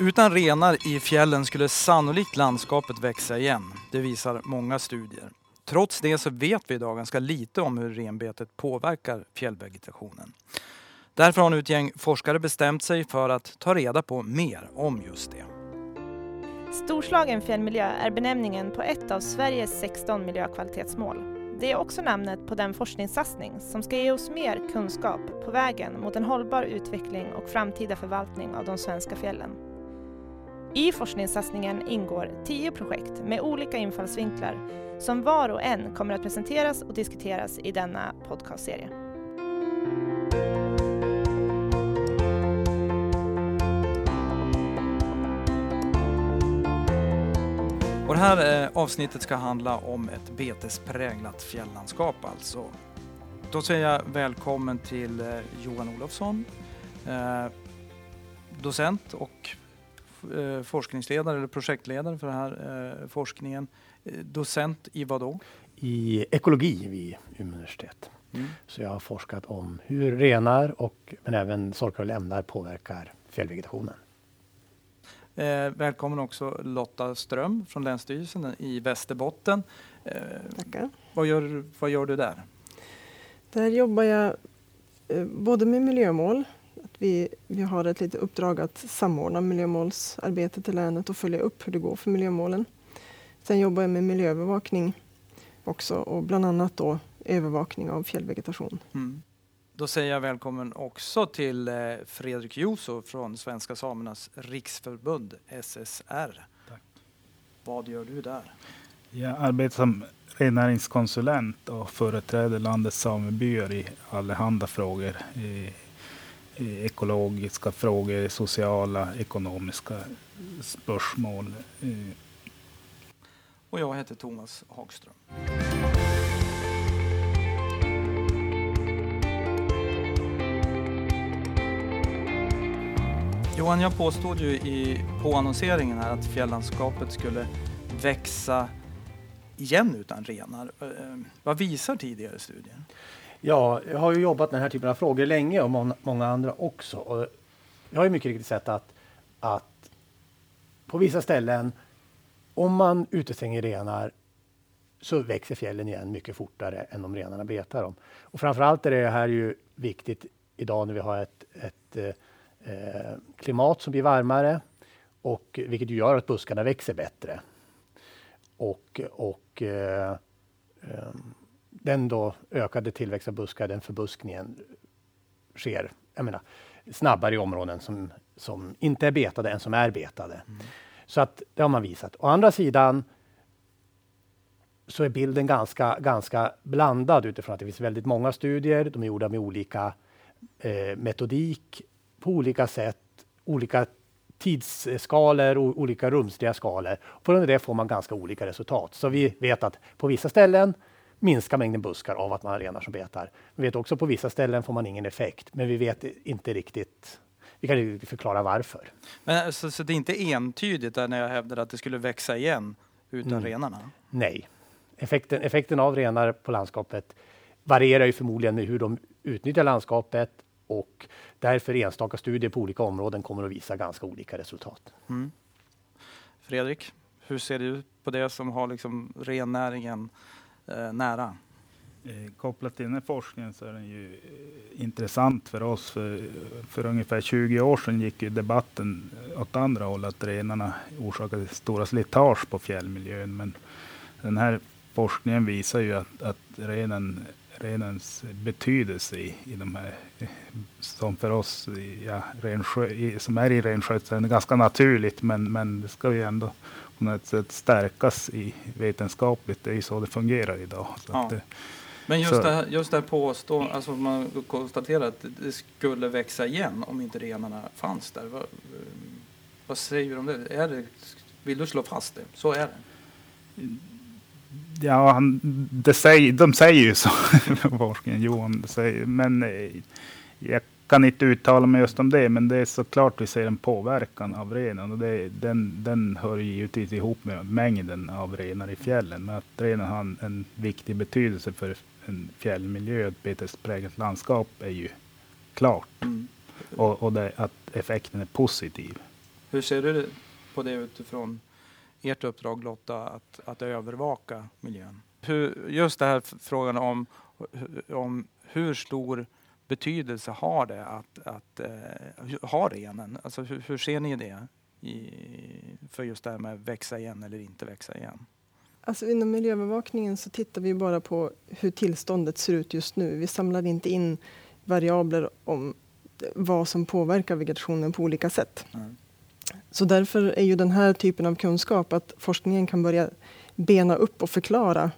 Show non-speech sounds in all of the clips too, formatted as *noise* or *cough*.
Utan renar i fjällen skulle sannolikt landskapet växa igen. Det visar många studier. Trots det så vet vi idag ganska lite om hur renbetet påverkar fjällvegetationen. Därför har nu ett gäng forskare bestämt sig för att ta reda på mer om just det. Storslagen fjällmiljö är benämningen på ett av Sveriges 16 miljökvalitetsmål. Det är också namnet på den forskningssatsning som ska ge oss mer kunskap på vägen mot en hållbar utveckling och framtida förvaltning av de svenska fjällen. I forskningssatsningen ingår tio projekt med olika infallsvinklar som var och en kommer att presenteras och diskuteras i denna podcastserie. Och det här eh, avsnittet ska handla om ett betespräglat fjälllandskap alltså. Då säger jag välkommen till eh, Johan Olofsson, eh, docent och forskningsledare eller projektledare för den här forskningen. Docent i vad då? I ekologi vid Umeå universitet. Mm. Så jag har forskat om hur renar och men även sorkar och lämnar påverkar fjällvegetationen. Eh, välkommen också Lotta Ström från Länsstyrelsen i Västerbotten. Eh, Tackar. vad, gör, vad gör du där? Där jobbar jag eh, både med miljömål, att vi, vi har ett litet uppdrag att samordna miljömålsarbetet i länet och följa upp hur det går för miljömålen. Sen jobbar jag med miljöövervakning också och bland annat då övervakning av fjällvegetation. Mm. Då säger jag välkommen också till eh, Fredrik Juso från Svenska Samernas Riksförbund, SSR. Tack. Vad gör du där? Jag arbetar som rennäringskonsulent och företräder landets samebyar i allehanda frågor. I, i ekologiska frågor, sociala, ekonomiska spörsmål. Eh, Och jag heter Thomas Hagström. Johan, jag påstod ju i, på annonseringen här att fjällandskapet skulle växa igen utan renar. Eh, vad visar tidigare studier? Ja, jag har ju jobbat med den här typen av frågor länge och många, många andra också. Och jag har ju mycket riktigt sett att, att på vissa ställen, om man utestänger renar så växer fjällen igen mycket fortare än om renarna betar dem. Och framförallt är det här ju viktigt idag när vi har ett, ett eh, klimat som blir varmare och vilket gör att buskarna växer bättre. Och, och eh, ehm, den då ökade tillväxt av buskar, den förbuskningen sker menar, snabbare i områden som, som inte är betade än som är betade. Så att det har man visat. Å andra sidan så är bilden ganska, ganska blandad utifrån att det finns väldigt många studier. De är gjorda med olika eh, metodik på olika sätt, olika tidsskalor och olika rumsliga skalor. På grund av det får man ganska olika resultat. Så vi vet att på vissa ställen minskar mängden buskar av att man har renar som betar. Vi vet också på vissa ställen får man ingen effekt, men vi vet inte riktigt. Vi kan ju förklara varför. Men, så, så det är inte entydigt när jag hävdar att det skulle växa igen utan Mm. renarna? Nej. Effekten, effekten av renar på landskapet varierar ju förmodligen med hur de utnyttjar landskapet och därför enstaka studier på olika områden kommer att visa ganska olika resultat. Mm. Fredrik, hur ser du på det som har liksom rennäringen eh, nära? Eh, kopplat till den här forskningen så är den ju eh, intressant för oss. För, för ungefär 20 år sedan gick ju debatten åt andra håll, att renarna orsakade stora slitage på fjällmiljön. Men den här forskningen visar ju att, att renen, renens betydelse i, i de här, eh, som för oss ja, rensjö, i, som är i renskötseln, ganska naturligt, men, men det ska ju ändå på något sätt stärkas i vetenskapligt. Det är ju så det fungerar idag. Ja. det, Men just Så- det här, just det här påstå, alltså man konstaterar att det skulle växa igen om inte renarna fanns där. Vad, eh, vad säger du om det? Är det? Vill du slå fast det? Så är det. Ja, han, det säger, de säger ju så, *laughs* forskningen, Johan säger. Men eh, jag kan inte uttala mig just om det, men det är såklart vi ser en påverkan av renen. Och det, den, den hör givetvis ihop med mängden av renar i fjällen. Men att renen har en, en viktig betydelse för en fjällmiljö, ett betespräglat landskap, är ju klart. Mm. och, och det, att effekten är positiv. Hur ser du på det utifrån ert uppdrag Lotta, att, att övervaka miljön? Hur, just det här frågan om, om hur stor betydelse har det att, att uh, ha renen? Alltså hur, hur ser ni det i, för just det här med växa igen eller inte växa igen? Alltså inom miljöövervakningen så tittar vi bara på hur tillståndet ser ut just nu. Vi samlar inte in variabler om vad som påverkar vegetationen på olika sätt. Mm. Så därför är ju den här typen av kunskap, att forskningen kan börja bena upp och förklara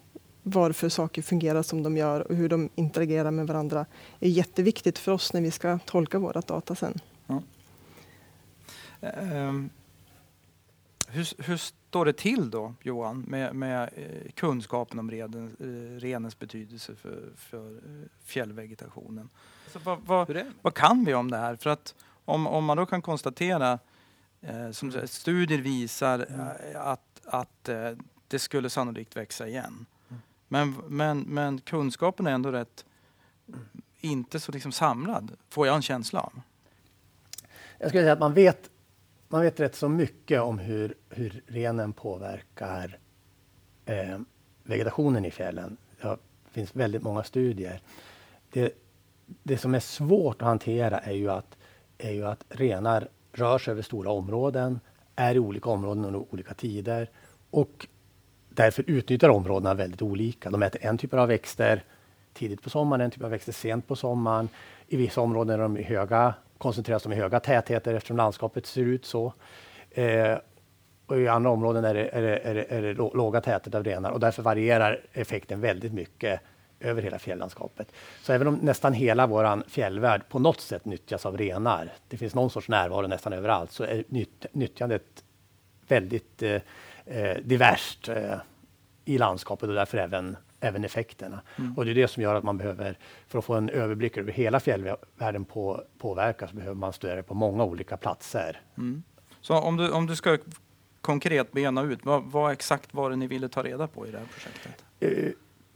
varför saker fungerar som de gör och hur de interagerar med varandra, är jätteviktigt för oss när vi ska tolka våra data sen. Mm. Um, hur, hur, står det till då, Johan, med, med eh, kunskapen om reden, eh, renens betydelse för, för eh, fjällvegetationen? Så vad, vad, vad, kan vi om det här? För att om, om man då kan konstatera, som studier visar, eh, att, att eh, det skulle sannolikt växa igen. Men, men, men kunskapen är ändå rätt inte så liksom samlad, får jag en känsla av. Jag skulle säga att man vet, man vet rätt så mycket om hur, hur renen påverkar eh, vegetationen i fjällen. Det finns väldigt många studier. Det, det som är svårt att hantera är ju att, är ju att renar rör sig över stora områden, är i olika områden under olika tider och därför utnyttjar områdena väldigt olika. De äter en typ av växter tidigt på sommaren, en typ av växter sent på sommaren. I vissa områden är de höga, koncentreras de i höga tätheter eftersom landskapet ser ut så. Eh, och I andra områden är det, är det, är det, är det låga tätheter av renar och därför varierar effekten väldigt mycket över hela fjälllandskapet. Så även om nästan hela vår fjällvärld på något sätt nyttjas av renar, det finns någon sorts närvaro nästan överallt, så är nytt, nyttjandet väldigt eh, eh, diverst eh, i landskapet och därför även, även effekterna. Mm. Och det är det som gör att man behöver, för att få en överblick över hela fjällvärlden på, påverkas, behöver man studera på många olika platser. Mm. Så om du, om du ska konkret bena ut, vad, vad, exakt var det ni ville ta reda på i det här projektet?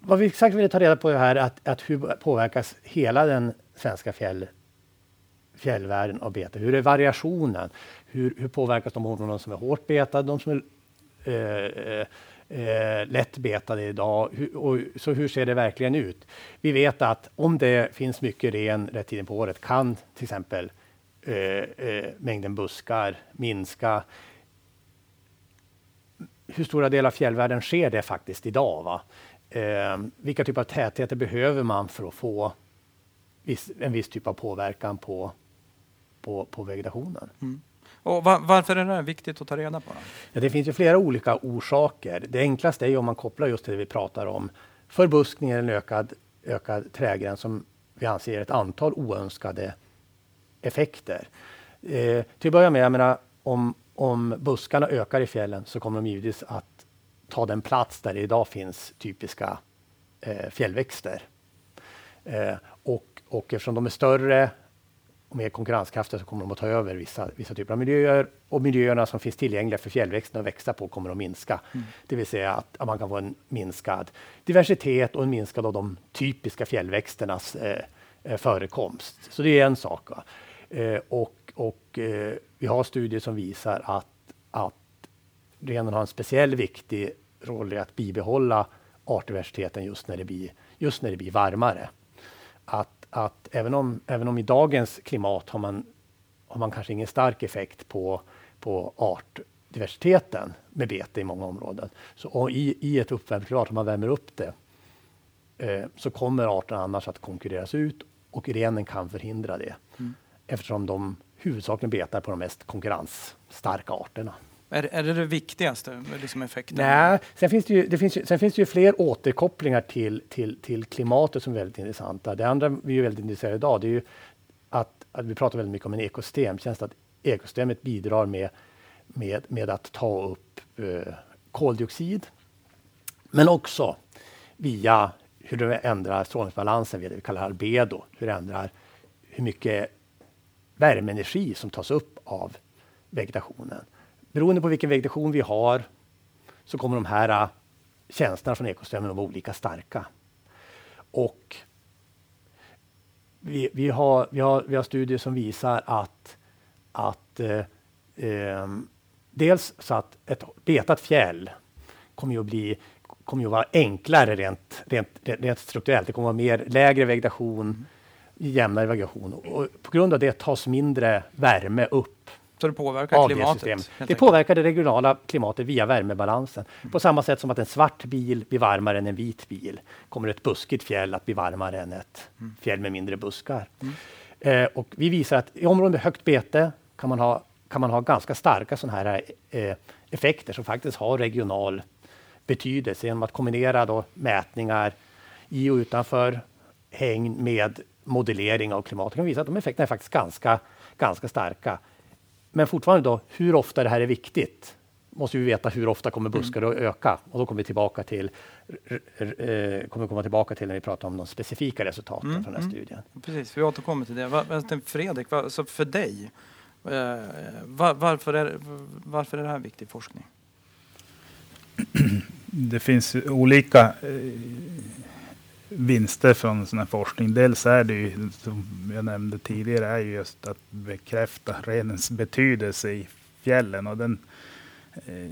Vad vi exakt ville ta reda på här är att, att hur påverkas hela den svenska fjäll, fjällvärlden av bete? Hur är variationen? Hur, hur påverkas de områden som är hårt betade, de som är eh, eh, lättbetade idag? Hur, och, så hur ser det verkligen ut? Vi vet att om det finns mycket ren rätt tiden på året kan till exempel eh, eh, mängden buskar minska. Hur stora delar av fjällvärlden sker det faktiskt idag? Va? Eh, vilka typer av tätheter behöver man för att få viss, en viss typ av påverkan på, på, på vegetationen? Mm. Och var, varför är det viktigt att ta reda på? Ja, det finns ju flera olika orsaker. Det enklaste är om man kopplar just till det vi pratar om. Förbuskning eller en ökad, ökad trädgräns som vi anser ett antal oönskade effekter. Eh, till att börja med, jag menar, om, om buskarna ökar i fjällen så kommer de givetvis att ta den plats där det idag finns typiska eh, fjällväxter. Eh, och, och eftersom de är större och mer konkurrenskraftiga så kommer de att ta över vissa, vissa typer av miljöer och miljöerna som finns tillgängliga för fjällväxterna att växa på kommer att minska. Mm. Det vill säga att, att, man kan få en minskad diversitet och en minskad av de typiska fjällväxternas eh, eh förekomst. Så det är en sak. Eh, och och eh, vi har studier som visar att, att renen har en speciell viktig roll i att bibehålla artdiversiteten just när det blir, just när det blir varmare. Att att även om, även om i dagens klimat har man, har man kanske ingen stark effekt på, på artdiversiteten med bete i många områden. Så i, i ett uppvärmt klimat, om man värmer upp det, eh, så kommer arterna annars att konkurreras ut och renen kan förhindra det. Mm. Eftersom de huvudsakligen betar på de mest konkurrensstarka arterna. Är, är det det viktigaste, liksom effekten? Nej, sen finns det ju, det finns ju, sen finns det ju fler återkopplingar till, till, till klimatet som är väldigt intressanta. Det andra vi är väldigt intresserade av idag, det är ju att, att vi pratar väldigt mycket om en ekosystemtjänst, att ekosystemet bidrar med, med, med att ta upp eh, koldioxid, men också via hur det ändrar strålningsbalansen, via det vi kallar albedo, hur det ändrar hur mycket värmeenergi som tas upp av vegetationen. Beroende på vilken vegetation vi har så kommer de här äh, tjänsterna från ekosystemen att vara olika starka. Och vi, vi, har, vi, har, vi har studier som visar att, att eh, eh, dels så att ett betat fjäll kommer ju att bli kommer ju att vara enklare rent, rent, rent strukturellt. Det kommer att vara mer lägre vegetation, jämnare vegetation och på grund av det tas mindre värme upp så det påverkar klimatet? Det, det påverkar det regionala klimatet via värmebalansen. Mm. På samma sätt som att en svart bil blir varmare än en vit bil kommer ett buskigt fjäll att bli varmare än ett mm. fjäll med mindre buskar. Mm. Eh, och vi visar att i områden med högt bete kan man ha, kan man ha ganska starka sådana här eh, effekter som faktiskt har regional betydelse genom att kombinera då mätningar i och utanför hägn med modellering av klimatet. kan visa att de effekterna är faktiskt ganska, ganska starka. Men fortfarande då, hur ofta det här är viktigt måste vi veta hur ofta kommer buskar att öka och då kommer vi tillbaka till eh, kommer komma tillbaka till när vi pratar om de specifika resultaten mm, från den här mm. studien. Precis, vi återkommer till det. Fredrik, så för dig, eh, varför är, varför är det här viktig forskning? Det finns olika eh, vinster från sån här forskning. Dels är det ju, som jag nämnde tidigare, är just att bekräfta renens betydelse i fjällen. Och den, eh,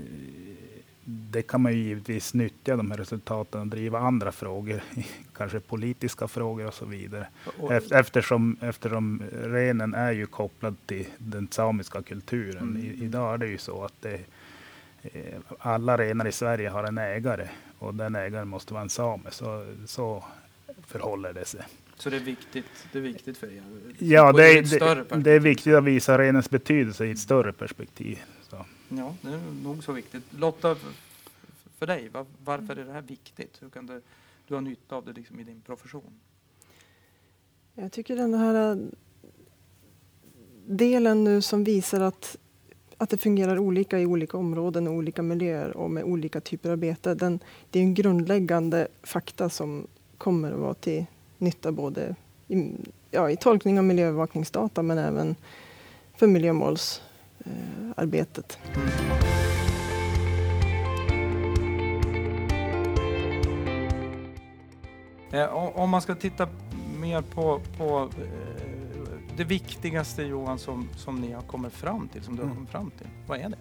det kan man ju givetvis nyttja de här resultaten och driva andra frågor, *laughs* kanske politiska frågor och så vidare. Eftersom, eftersom renen är ju kopplad till den samiska kulturen. Mm. I, idag är det ju så att det, alla renar i Sverige har en ägare och den ägaren måste vara en same. Så, så förhåller det sig. Så det är viktigt, det är viktigt för er? Ja, det är, det, det, är viktigt att visa renens betydelse i ett större perspektiv. Så. Ja, det är nog så viktigt. Lotta, för dig, var, varför är det här viktigt? Hur kan det, du ha nytta av det liksom i din profession? Jag tycker den här delen nu som visar att att det fungerar olika i olika områden och olika miljöer och med olika typer av bete. Den, det är en grundläggande fakta som kommer att vara till nytta både i, ja, i tolkning av miljöövervakningsdata men även för miljömålsarbetet. Eh, eh om man ska titta mer på, på eh, det viktigaste Johan som, som ni har kommit fram till, som du har mm. kommit fram till, vad är det?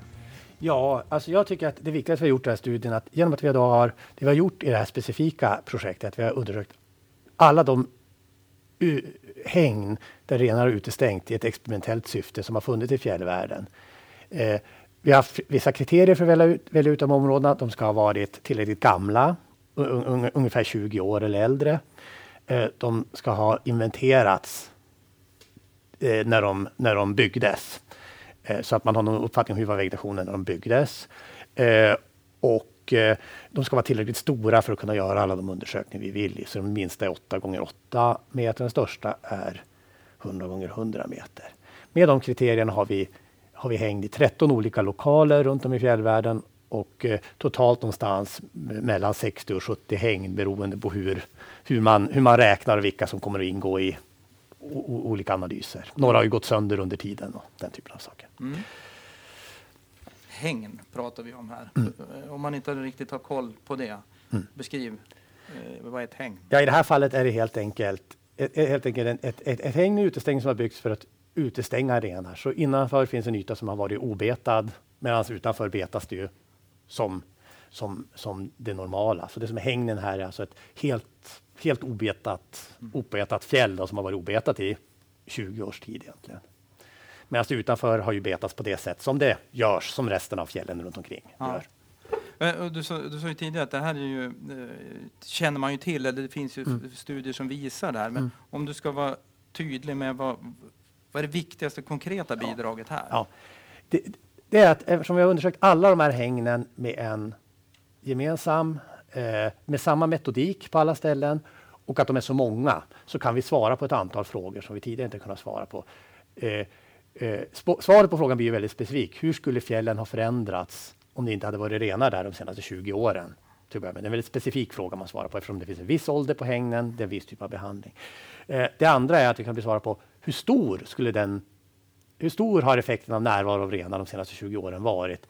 Ja, alltså jag tycker att det viktigaste vi har gjort i den här studien, att genom att vi då har, det vi har gjort i det här specifika projektet, att vi har undersökt alla de hägn där renar har utestängt i ett experimentellt syfte som har funnits i fjällvärlden. Eh, vi har haft vissa kriterier för att välja ut, välja ut de områdena. De ska ha varit tillräckligt gamla, un, ungefär 20 år eller äldre. Eh, de ska ha inventerats Eh, när, de, när de byggdes. Eh, så att man har någon uppfattning om hur var vegetationen när de byggdes. Eh, och eh, de ska vara tillräckligt stora för att kunna göra alla de undersökningar vi vill i. Så den minsta är 8 gånger 8 meter, den största är 100 gånger 100 meter. Med de kriterierna har vi, har vi hängt i 13 olika lokaler runt om i fjällvärlden och eh, totalt någonstans mellan 60 och 70 hägn beroende på hur, hur, man, hur man räknar och vilka som kommer att ingå i, olika analyser. Några har ju gått sönder under tiden och den typen av saker. Mm. Hängn pratar vi om här. Mm. Om man inte riktigt har koll på det, mm. beskriv. Eh, vad är ett hägn? Ja, I det här fallet är det helt enkelt ett, helt enkelt ett, ett, ett hägn utestängning som har byggts för att utestänga renar. Så innanför finns en yta som har varit obetad medan utanför betas det ju som, som, som det normala. Så det som är hängnen här är alltså ett helt helt obetat, obetat fjäll då, som har varit obetat i 20 års tid egentligen. Medan utanför har ju betats på det sätt som det görs, som resten av fjällen runt omkring ja. gör. Du sa, du sa ju tidigare att det här är ju, eh, känner man ju till, eller det finns ju mm. studier som visar det här. Men mm. om du ska vara tydlig med vad, vad är det viktigaste konkreta bidraget här? Ja. Det, det, är att eftersom vi har undersökt alla de här hängnen med en gemensam eh, med samma metodik på alla ställen och att de är så många så kan vi svara på ett antal frågor som vi tidigare inte kunnat svara på. Eh, eh, svaret på frågan blir väldigt specifik. Hur skulle fjällen ha förändrats om det inte hade varit renar där de senaste 20 åren? Det är en väldigt specifik fråga man svarar på eftersom det finns en viss ålder på hängnen, det är en viss typ av behandling. Eh, det andra är att vi kan svara på hur stor skulle den hur stor har effekten av närvaro av renar de senaste 20 åren varit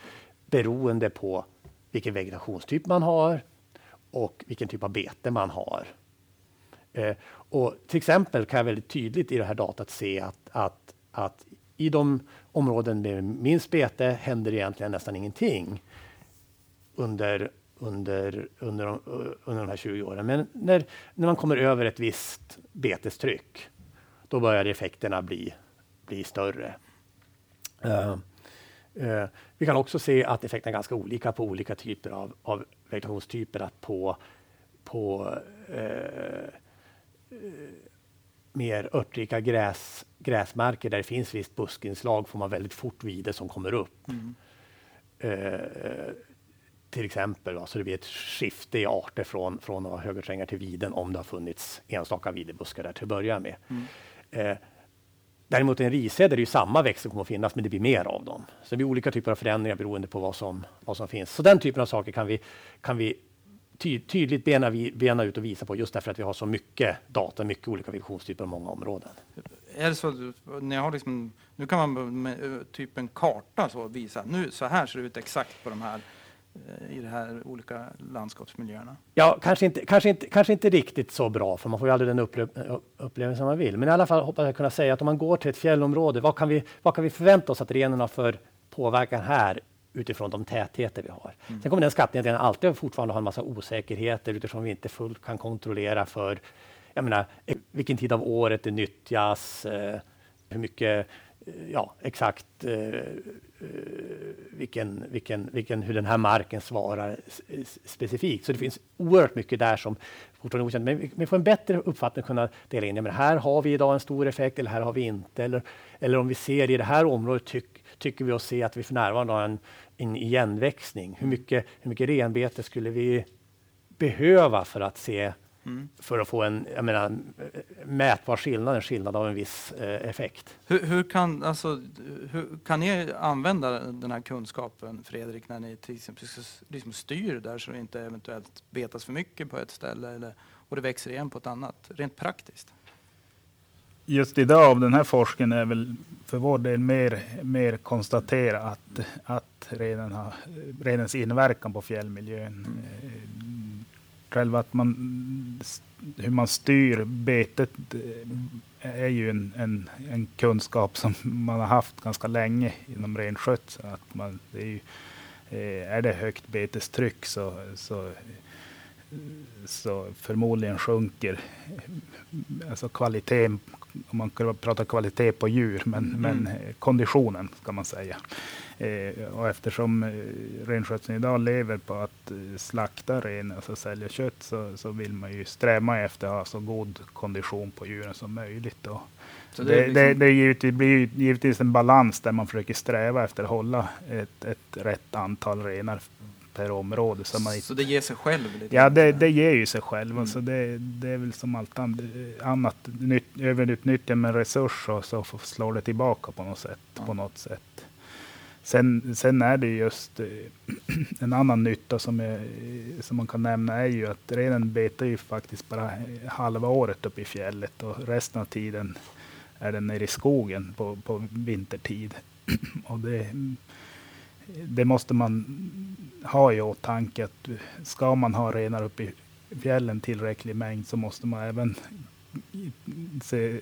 beroende på vilken vegetationstyp man har, och vilken typ av bete man har. Eh, och till exempel kan jag väldigt tydligt i det här datat se att, att, att i de områden med minst bete händer egentligen nästan ingenting under, under, under, de, under de här 20 åren. Men när, när man kommer över ett visst betestryck, då börjar effekterna bli, bli större. Uh, uh, vi kan också se att effekterna är ganska olika på olika typer av, av vegetationstyper. Att på, på uh, mer örtrika gräs, gräsmarker där det finns visst buskinslag får man väldigt fort vide som kommer upp. Mm. Eh, till exempel, så det blir ett skifte i arter från, från högerträngar till viden om det har funnits enstaka videbuskar där till att börja med. Mm. Eh, däremot i en rised är det ju samma växter kommer att finnas, men det blir mer av dem. Så det blir olika typer av förändringar beroende på vad som, vad som finns. Så den typen av saker kan vi, kan vi ty tydligt bena, bena ut och visa på just därför att vi har så mycket data, mycket olika visionstyper och många områden. Är det så ni har liksom, nu kan man med typ en karta så visa, nu så här ser det ut exakt på de här i de här olika landskapsmiljöerna? Ja, kanske inte, kanske, inte, kanske inte riktigt så bra, för man får ju aldrig den upple upplevelsen man vill. Men i alla fall hoppas jag kunna säga att om man går till ett fjällområde, vad kan vi, vad kan vi förvänta oss att renen har för påverkan här utifrån de tätheter vi har. Mm. Sen kommer den skattningen alltid fortfarande ha en massa osäkerheter utifrån vi inte fullt kan kontrollera för jag menar, vilken tid av året det nyttjas, eh, hur mycket, ja exakt eh, eh, vilken, vilken, vilken, hur den här marken svarar specifikt. Så det finns oerhört mycket där som fortfarande är okänt. Men vi, får en bättre uppfattning att kunna dela in. Ja, men här har vi idag en stor effekt eller här har vi inte. Eller, eller om vi ser i det här området tyck, tycker vi oss se att vi för närvarande har en en igenväxning. Hur mycket, hur mycket renbete skulle vi behöva för att se Mm. för att få en jag menar, mätbar skillnad, en skillnad av en viss eh, effekt. Hur, hur, kan, alltså, hur kan ni använda den här kunskapen, Fredrik, när ni till exempel liksom styr där så det inte eventuellt betas för mycket på ett ställe eller, och det växer igen på ett annat, rent praktiskt? just idag av den här forskningen är väl för vår del mer, mer konstatera att, att redan har, renens inverkan på fjällmiljön. Mm. Själva att man, hur man styr betet eh, är ju en, en, en, kunskap som man har haft ganska länge inom renskötsel. Att man, det är, ju, eh, är det högt betestryck så, så så förmodligen sjunker alltså kvaliteten om man kan prata kvalitet på djur, men, mm. men konditionen ska man säga. Eh, och eftersom eh, renskötseln idag lever på att eh, slakta ren, alltså sälja kött, så, så vill man ju sträva efter att ha så god kondition på djuren som möjligt. Och det, det, liksom... det, det givetvis, blir givetvis en balans där man försöker sträva efter att hålla ett, ett rätt antal renar per område. Så, man, så det ger sig själv? Lite ja, det, det ger ju sig själv. Mm. Alltså det, det är väl som allt annat. Nytt, överutnyttjar man resurs och så slår det tillbaka på något sätt. Ja. På något sätt. Sen, sen är det just eh, *clears throat* en annan nytta som, är, som man kan nämna är ju att renen betar ju faktiskt bara halva året uppe i fjället och resten av tiden är den nere i skogen på, på vintertid. *clears throat* och det, det måste man ha i åtanke att ska man ha renar uppe i fjällen tillräcklig mängd så måste man även se,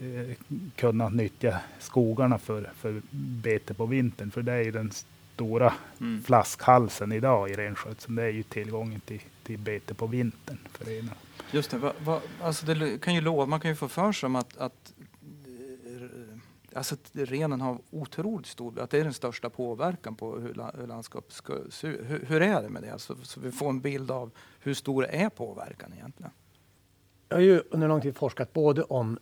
kunna nyttja skogarna för, för bete på vintern. För det är ju den stora mm. flaskhalsen idag i renskötseln. Det är ju tillgången till, till bete på vintern för renar. Just det, va, va, alltså det kan ju lova, man kan ju få för sig om att, att alltså renen har otroligt stor, att det är den största påverkan på hur, hur landskapet ska se ut. Hur, hur, är det med det? Alltså, så vi får en bild av hur stor är påverkan egentligen? Jag har ju under lång tid forskat både om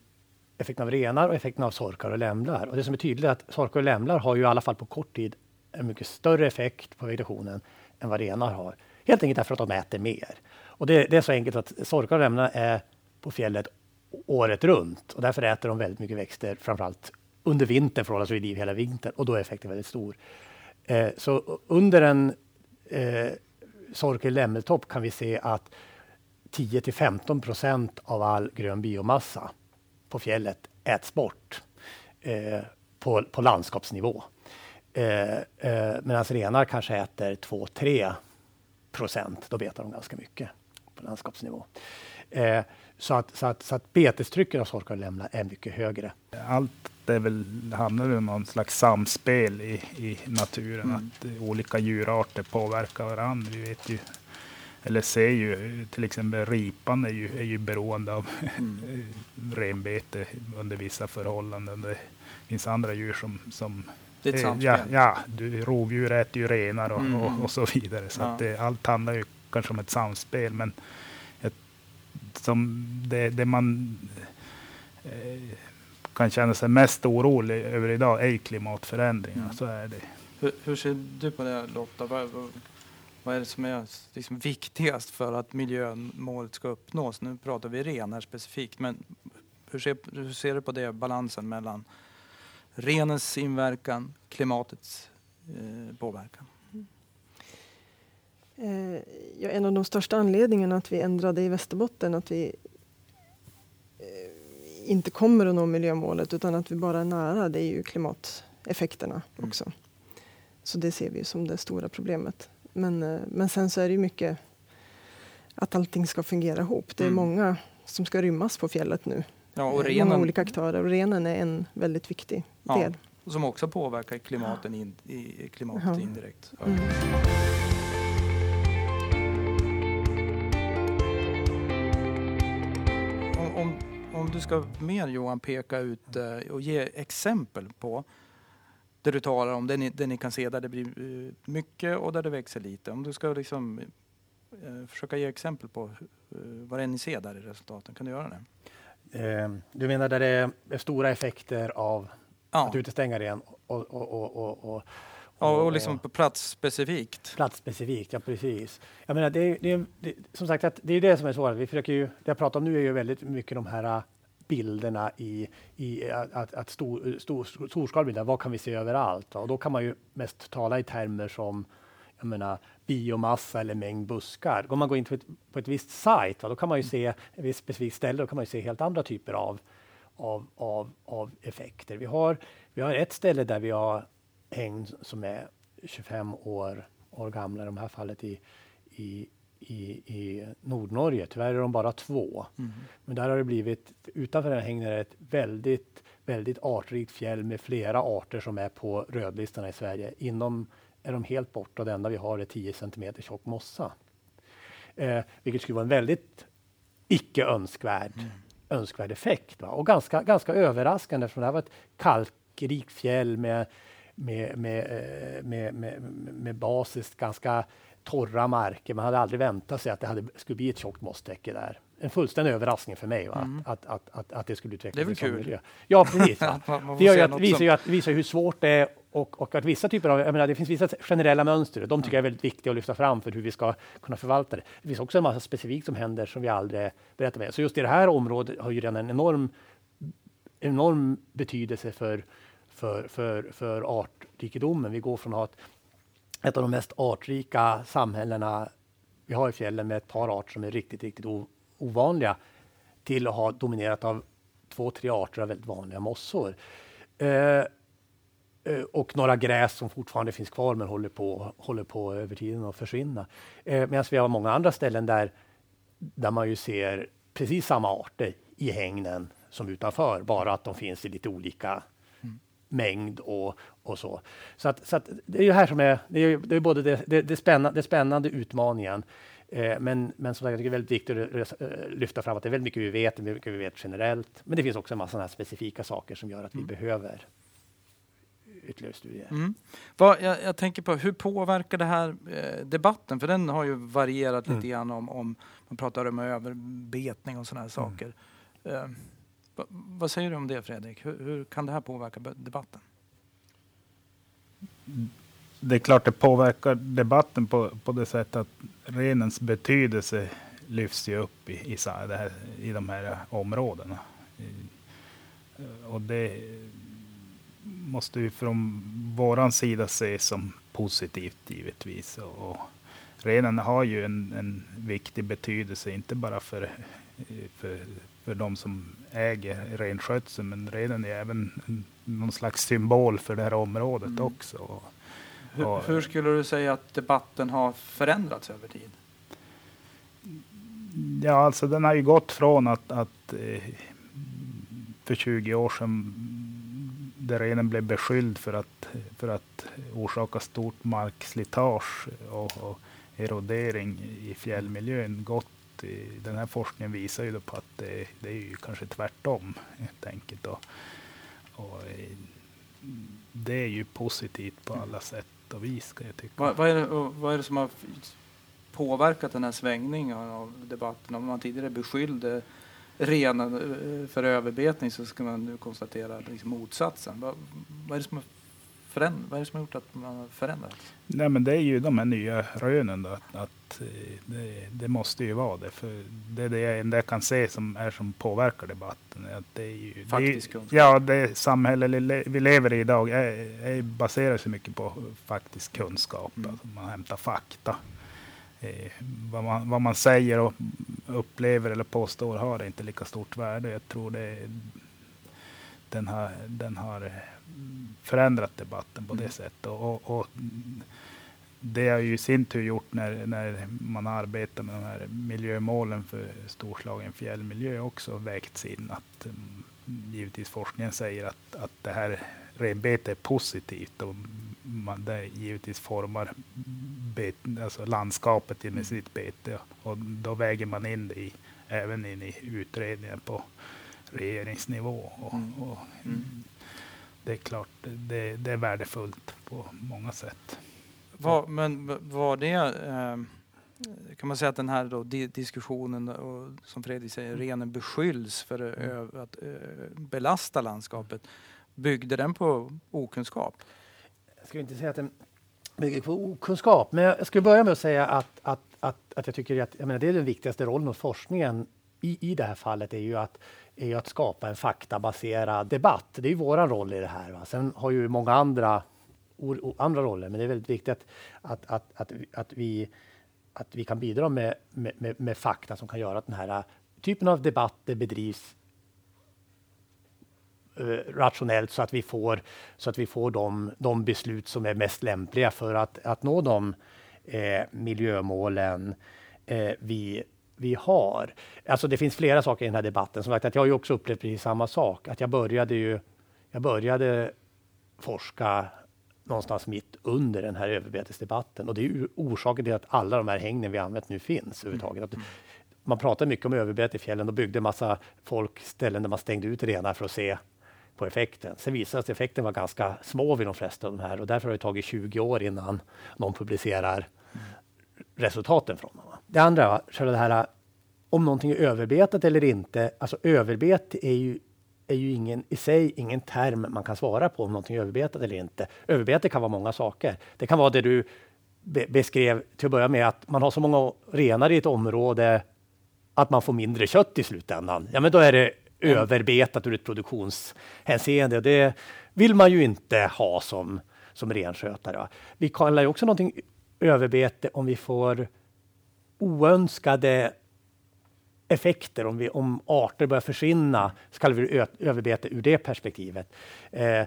effekten av renar och effekten av sorkar och lämlar. Och det som är tydligt är att sorkar och lämlar har ju i alla fall på kort tid en mycket större effekt på vegetationen än vad renar har. Helt enkelt därför att de äter mer. Och det, det är så enkelt att sorkar och lämlar är på fjället året runt och därför äter de väldigt mycket växter, framförallt under vintern för att hålla sig vid liv hela vintern och då är effekten väldigt stor. Eh, så under en eh, sorkel lämmeltopp kan vi se att 10 till 15 procent av all grön biomassa på fjället äts bort eh, på, på landskapsnivå. Eh, eh, Medan renar kanske äter 2-3 procent. Då betar de ganska mycket på landskapsnivå. Eh, så att, så att, så att betestrycket av sorkar är mycket högre. Allt det väl, handlar om någon slags samspel i, i naturen, mm. att olika djurarter påverkar varandra. Vi vet ju, eller ser ju till exempel ripan är ju, är ju beroende av mm. *laughs* renbete under vissa förhållanden. Det finns andra djur som, som det är ett. Ja, ja du, rovdjur äter ju renar och, mm. och, och, så vidare. Så ja. det, allt handlar ju kanske om ett samspel. Men ett, som det, det man eh, kan känna sig mest orolig över idag är klimatförändringar. Mm. Så är det. Hur, hur, ser du på det Lotta? Vad, vad, är det som är liksom viktigast för att miljömålet ska uppnås? Nu pratar vi renar specifikt, men hur ser, hur ser du på det, balansen mellan renens inverkan, klimatets eh, påverkan? Eh, ja, en av de största anledningarna att vi ändrade i Västerbotten, att vi inte kommer att nå miljömålet utan att vi bara är nära, det är ju klimateffekterna mm. också. Så det ser vi som det stora problemet. Men, eh, men sen så är det ju mycket att allting ska fungera ihop. Det är mm. många som ska rymmas på fjället nu. Ja, och renen, många olika aktörer och renen är en väldigt viktig ja, del. Som också påverkar klimaten in, i, klimatet ja. indirekt. Mm. Du ska mer Johan peka ut uh, och ge exempel på det du talar om, det ni, det ni kan se där det blir uh, mycket och där det växer lite. Om du ska liksom, uh, försöka ge exempel på vad det är ni ser där i resultaten, kan du göra det? Eh, du menar där det är stora effekter av ja. att utestänga ren och, och, och, och Ja, och liksom på plats specifikt. Plats specifikt, ja precis. Jag menar, det, det, det, som sagt, att det är det som är svårt. Vi försöker ju, det jag pratar om nu är ju väldigt mycket de här bilderna i, i att, att stor, stor, storskaliga vad kan vi se överallt? Och då kan man ju mest tala i termer som jag menar, biomassa eller mängd buskar. Om man går in på ett, på ett visst sajt, då kan man ju se ett visst specifikt ställe, då kan man ju se helt andra typer av, av, av, av effekter. Vi har, vi har ett ställe där vi har häng som är 25 år, år gamla, i det här fallet i, i, i, i Nordnorge. Tyvärr är de bara två. Mm. Men där har det blivit, utanför den hängnen är ett väldigt, väldigt artrikt fjäll med flera arter som är på rödlistorna i Sverige. Inom är de helt borta det enda vi har är 10 cm tjock mossa. Eh, vilket skulle vara en väldigt icke önskvärd, mm. önskvärd effekt. Va? Och ganska, ganska överraskande för det här var ett kalkrikt fjäll med, med, med, eh, med, med, med basiskt ganska torra marker. Man hade aldrig väntat sig att det hade, skulle bli ett tjockt mosstäcke där. En fullständig överraskning för mig va? Mm. Att, att, att, att, det skulle utvecklas. Det är väl kul? Miljö. Ja, precis. *laughs* det gör att, visar ju att, visar hur svårt det är och, och, att vissa typer av, jag menar, det finns vissa generella mönster. De tycker jag är väldigt viktiga att lyfta fram för hur vi ska kunna förvalta det. Det finns också en massa specifikt som händer som vi aldrig berättar med. Så just i det här området har ju redan en enorm, enorm betydelse för, för, för, för artrikedomen. Vi går från att ha ett, ett av de mest artrika samhällena vi har i fjällen med ett par arter som är riktigt, riktigt ovanliga till att ha dominerat av två, tre arter av väldigt vanliga mossor. Eh, eh, och några gräs som fortfarande finns kvar men håller på, håller på över tiden att försvinna. Eh, Medan vi har många andra ställen där, där man ju ser precis samma arter i hängnen som utanför, bara att de finns i lite olika mm mängd och, och så. Så, att, så att det är ju här som är, det är, det är både det, det, det, spännande, det spännande utmaningen eh, men, men som sagt, det är väldigt viktigt att eh, lyfta fram att det är väldigt mycket vi vet, mycket vi vet generellt. Men det finns också en massa specifika saker som gör att mm. vi behöver ytterligare studier. Mm. Vad, jag, jag, tänker på hur påverkar det här eh, debatten? För den har ju varierat mm. lite grann om, om man pratar om överbetning och sådana här mm. saker. Eh, va, vad säger du om det Fredrik? Hur, hur, kan det här påverka debatten? Det är klart det påverkar debatten på, på det sättet att renens betydelse lyfts ju upp i, i, här, i de här områdena. Eh, och det, måste ju från våran sida ses som positivt givetvis. Och, renen har ju en, en viktig betydelse, inte bara för, för, för de som äger renskötsel, men renen är även någon slags symbol för det här området mm. också. Och, hur, hur, skulle du säga att debatten har förändrats över tid? Ja, alltså den har ju gått från att, att eh, för 20 år sedan där renen blev beskylld för att, för att orsaka stort markslitage och, och erodering i fjällmiljön gått den här forskningen visar ju på att det, det, är ju kanske tvärtom helt enkelt. Och, och eh, det är ju positivt på alla sätt och vis ska jag tycka. Vad, vad, är, det, vad är det som har påverkat den här svängningen av debatten? Om man tidigare beskyllde renen eh, för överbetning så ska man nu konstatera liksom motsatsen. Vad, vad, är det som har föränd- vad är det som har gjort att man har förändrats? Nej, men det är ju de här nya rönen. Då, att, att eh, det, det, måste ju vara det. För det är det enda jag kan se som, är som påverkar debatten. Att det är ju, Faktisk kunskap? Ja, det samhälle vi lever i idag är, är baserar sig mycket på faktisk kunskap. Mm. Alltså man hämtar fakta. Eh, vad, man, vad man säger och upplever eller påstår har inte lika stort värde. Jag tror det den har, den har förändrat debatten på det mm. sättet. Och, och, det har ju i sin tur gjort när, när man arbetar med de här miljömålen för Storslagen fjällmiljö också vägts in att um, givetvis forskningen säger att, att det här renbetet är positivt och man det givetvis formar bet, alltså landskapet med mm. sitt bete och då väger man in det i, även in i utredningen på regeringsnivå. Och, mm. och mm det är klart, det, det, är värdefullt på många sätt. Var, men var det, eh, kan man säga att den här då, diskussionen och, som Fredrik säger, mm. renen beskylls för mm. att eh, belasta landskapet. Byggde den på okunskap? Jag skulle inte säga att den bygger på okunskap, men jag skulle börja med att säga att, att, att, att jag tycker att jag menar, det är den viktigaste rollen hos forskningen i, i det här fallet är ju att är ju att skapa en faktabaserad debatt. Det är ju vår roll i det här. Va? Sen har ju många andra, andra roller, men det är väldigt viktigt att, att, att, att, att vi, att vi kan bidra med, med, med, fakta som kan göra att den här typen av debatter bedrivs eh, rationellt så att vi får, så att vi får de, de beslut som är mest lämpliga för att, att nå de eh, miljömålen eh, vi vi har. Alltså det finns flera saker i den här debatten. Som sagt, att jag har ju också upplevt precis samma sak. Att jag började ju, jag började forska någonstans mitt under den här överbetesdebatten. Och det är ju orsaken till att alla de här hängnen vi använt nu finns överhuvudtaget. Att man pratar mycket om överbete i fjällen och byggde massa folk ställen där man stängde ut renar för att se på effekten. Sen visade det sig att effekten var ganska små vid de flesta av de här och därför har det tagit 20 år innan någon publicerar resultaten från dem. Det andra, själva det här om någonting är överbetat eller inte. Alltså överbete är ju, är ju ingen, i sig ingen term man kan svara på om någonting är överbetat eller inte. Överbete kan vara många saker. Det kan vara det du be beskrev till att börja med, att man har så många renar i ett område att man får mindre kött i slutändan. Ja, men då är det mm. överbetat ur ett produktionshänseende. Det vill man ju inte ha som, som renskötare. Vi kallar ju också någonting överbete om vi får oönskade effekter om, vi, om arter börjar försvinna, så kallar vi det överbete ur det perspektivet. Eh,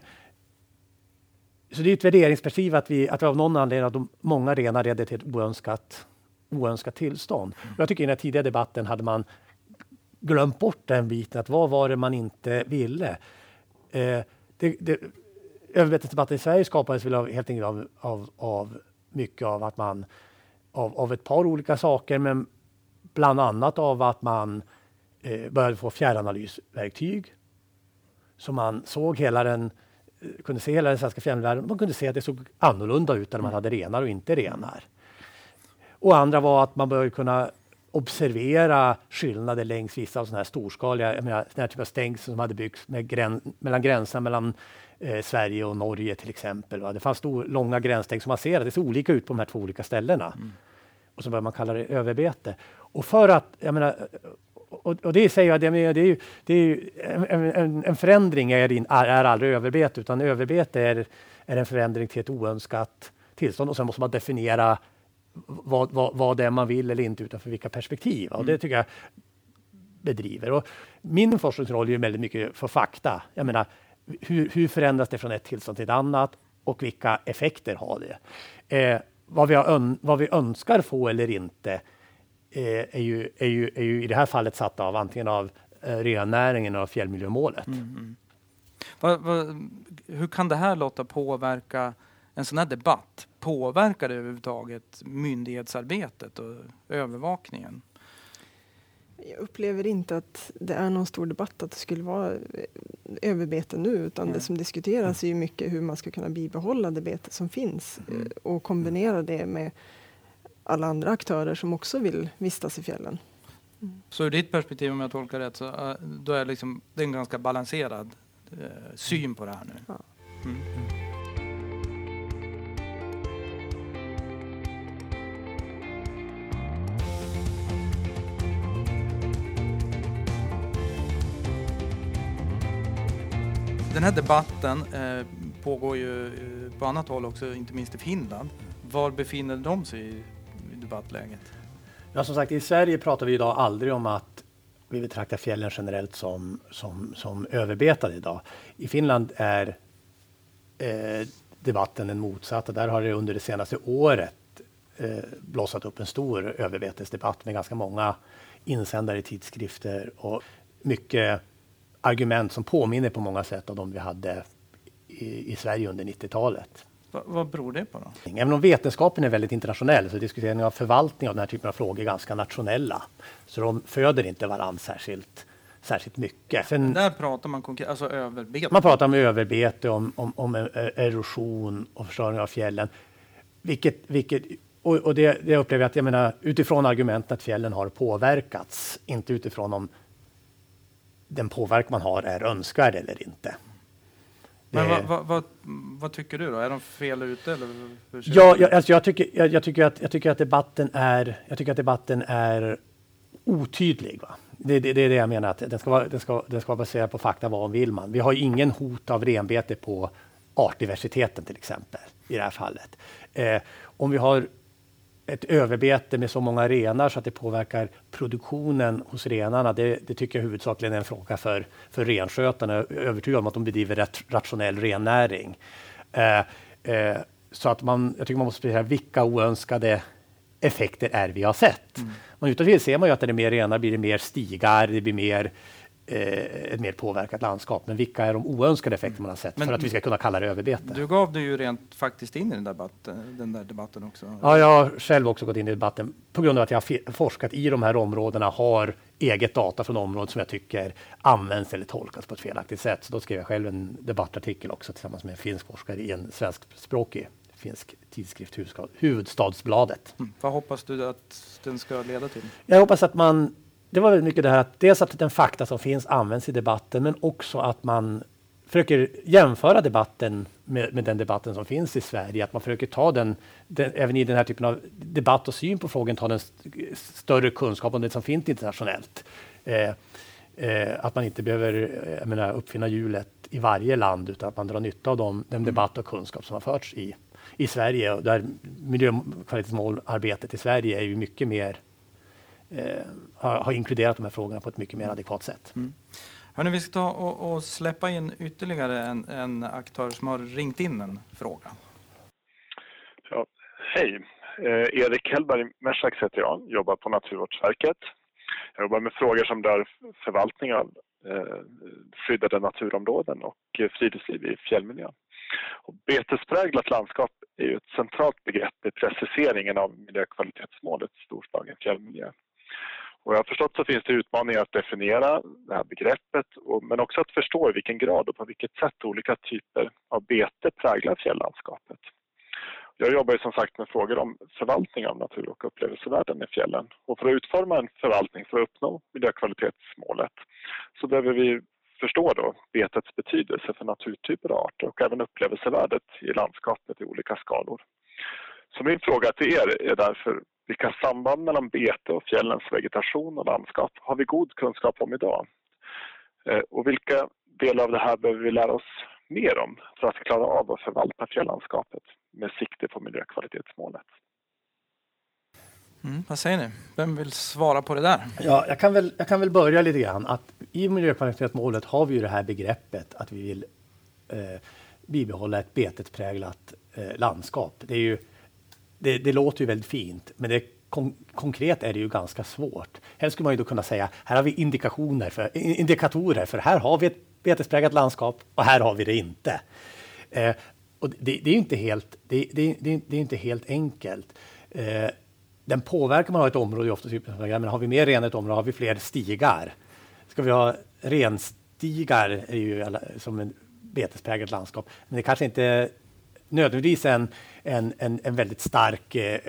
så det är ett värderingsperspektiv att vi, att vi av någon anledning att de många renar leder till ett oönskat, oönskat tillstånd. Mm. Jag tycker i den tidigare debatten hade man glömt bort den biten, att vad var det man inte ville? Eh, det, det, överbetesdebatten i Sverige skapades väl av, helt enkelt av, av, av mycket av att man av, av ett par olika saker, men bland annat av att man eh, började få fjärranalysverktyg. Så man såg hela den, eh, kunde se hela den svenska fjällvärlden. Man kunde se att det såg annorlunda ut där man hade renar och inte renar. Och andra var att man började kunna observera skillnader längs vissa av sådana här storskaliga, jag menar, här typen av stängsel som hade byggts med grän, mellan gränserna mellan eh, Sverige och Norge till exempel. Va? Det fanns stor, långa gränsstängsel som man ser att det ser olika ut på de här två olika ställena. Mm. Och så börjar man kalla det överbete. Och för att, jag menar, och, och det säger jag, det, är ju, det är ju en, en, en, förändring är, är aldrig överbete, utan överbete är, är en förändring till ett oönskat tillstånd och sen måste man definiera vad, vad, vad det är man vill eller inte utanför vilka perspektiv. Och det mm. tycker jag bedriver. Och min forskningsroll är väldigt mycket för fakta. Jag menar, hur, hur förändras det från ett tillstånd till ett annat och vilka effekter har det? Eh, vad, vi har vad vi önskar få eller inte är, ju, är, ju, är ju i det här fallet satta av antingen av rennäringen och fjällmiljömålet. Mm, mm. Va, va, hur kan det här Lotta påverka en sån här debatt? Påverkar det överhuvudtaget myndighetsarbetet och övervakningen? Jag upplever inte att det är någon stor debatt att det skulle vara eh, överbete nu, utan mm. det som diskuteras är ju mycket hur man ska kunna bibehålla det bete som finns mm. Eh, och kombinera det med alla andra aktörer som också vill vistas i fjällen. Mm. Så ur ditt perspektiv, om jag tolkar rätt, så uh, då är liksom, det en ganska balanserad uh, syn på det här nu? Ja. Den här debatten eh, pågår ju eh, på annat håll också, inte minst i Finland. Var befinner de sig i, i debattläget? Ja, som sagt, i Sverige pratar vi idag aldrig om att vi betraktar fjällen generellt som, som, som överbetade idag. I Finland är eh, debatten den motsatta. Där har det under det senaste året eh, blossat upp en stor överbetesdebatt med ganska många insändare i tidskrifter och mycket argument som påminner på många sätt av de vi hade i, i Sverige under 90-talet. Va, vad beror det på? Då? Även om vetenskapen är väldigt internationell så diskussionen av förvaltning av den här typen av frågor är ganska nationella. Så de föder inte varandra särskilt, särskilt mycket. Sen, där pratar man konkret, alltså överbete? Man pratar om överbete, om, om, om erosion och förstöring av fjällen. Vilket, vilket, och, och det, det upplever jag att jag menar, utifrån argumenten att fjällen har påverkats, inte utifrån om den påverkan man har är önskvärd eller inte. Men vad, vad, vad, vad, tycker du då? Är de fel ute? Eller ja, jag, alltså jag, tycker, jag, jag, tycker att, jag tycker att debatten är, jag tycker att debatten är otydlig. Va? Det, det, det är det jag menar, att den ska, vara, den, ska, den ska vara baserad på fakta, vad vill man? Vi har ingen hot av renbete på artdiversiteten till exempel i det här fallet. Eh, om vi har ett överbete med så många renar så att det påverkar produktionen hos renarna, det, det tycker jag huvudsakligen är en fråga för, för renskötarna. Jag är övertygad om att de bedriver rätt rationell rennäring. Eh, eh, så att man, jag tycker man måste säga vilka oönskade effekter är vi har sett. Mm. Men utanför ser man ju att när det är mer renar blir det mer stigar, det blir mer ett mer påverkat landskap. Men vilka är de oönskade effekter man har sett Men, för att vi ska kunna kalla det överbete? Du gav dig ju rent faktiskt in i den, debatten, den där debatten också. Ja, jag har själv också gått in i debatten på grund av att jag har forskat i de här områdena, har eget data från området som jag tycker används eller tolkas på ett felaktigt sätt. Så då skrev jag själv en debattartikel också tillsammans med en finsk forskare i en svenskspråkig finsk tidskrift, Huvudstadsbladet. Mm. Vad hoppas du att den ska leda till? Jag hoppas att man det var väldigt mycket det här att dels att den fakta som finns används i debatten, men också att man försöker jämföra debatten med, med den debatten som finns i Sverige. Att man försöker ta den, den, även i den här typen av debatt och syn på frågan, ta den st större kunskap om det som finns internationellt. Eh, eh, att man inte behöver eh, menar, uppfinna hjulet i varje land, utan att man drar nytta av dem, den mm. debatt och kunskap som har förts i, i Sverige. Och där miljökvalitetsmålarbetet i Sverige är ju mycket mer har, har, inkluderat de här frågorna på ett mycket mer adekvat sätt. Mm. Hörrni, vi ska ta och, och släppa in ytterligare en, en, aktör som har ringt in en fråga. Ja, hej! Eh, Erik Hellberg Mersak heter jag, jobbar på Naturvårdsverket. Jag jobbar med frågor som rör förvaltning av eh, skyddade naturområden och eh, friluftsliv i fjällmiljö. Och betespräglat landskap är ju ett centralt begrepp i preciseringen av miljökvalitetsmålet storslagen fjällmiljö. Och jag har förstått så finns det utmaningar att definiera det här begreppet men också att förstå i vilken grad och på vilket sätt olika typer av bete präglar fjälllandskapet. Jag jobbar ju som sagt med frågor om förvaltning av natur och upplevelsevärden i fjällen. Och för att utforma en förvaltning för att uppnå miljökvalitetsmålet så behöver vi förstå då betets betydelse för naturtyper och arter och även upplevelsevärdet i landskapet i olika skalor. Så min fråga till er är därför vilka samband mellan bete och fjällens vegetation och landskap har vi god kunskap om idag? Eh, och vilka delar av det här behöver vi lära oss mer om för att klara av att förvalta fjälllandskapet med sikte på miljökvalitetsmålet? Mm, vad säger ni? Vem vill svara på det där? Ja, jag, kan väl, jag kan väl börja lite grann. Att I miljökvalitetsmålet har vi ju det här begreppet att vi vill eh, bibehålla ett betetpräglat eh, landskap. Det är ju det, det, låter ju väldigt fint, men det kon konkret är det ju ganska svårt. Helst skulle man ju då kunna säga, här har vi indikationer för, indikatorer, för här har vi ett betespräglat landskap och här har vi det inte. Eh, och det, det, är inte helt, det, det, det, är inte helt enkelt. Eh, den påverkan man har i ett område, är ofta typ, men har vi mer ren ett område har vi fler stigar. Ska vi ha renstigar är ju som en betespräglat landskap, men det kanske inte nödvändigtvis en, en, en, en väldigt stark eh,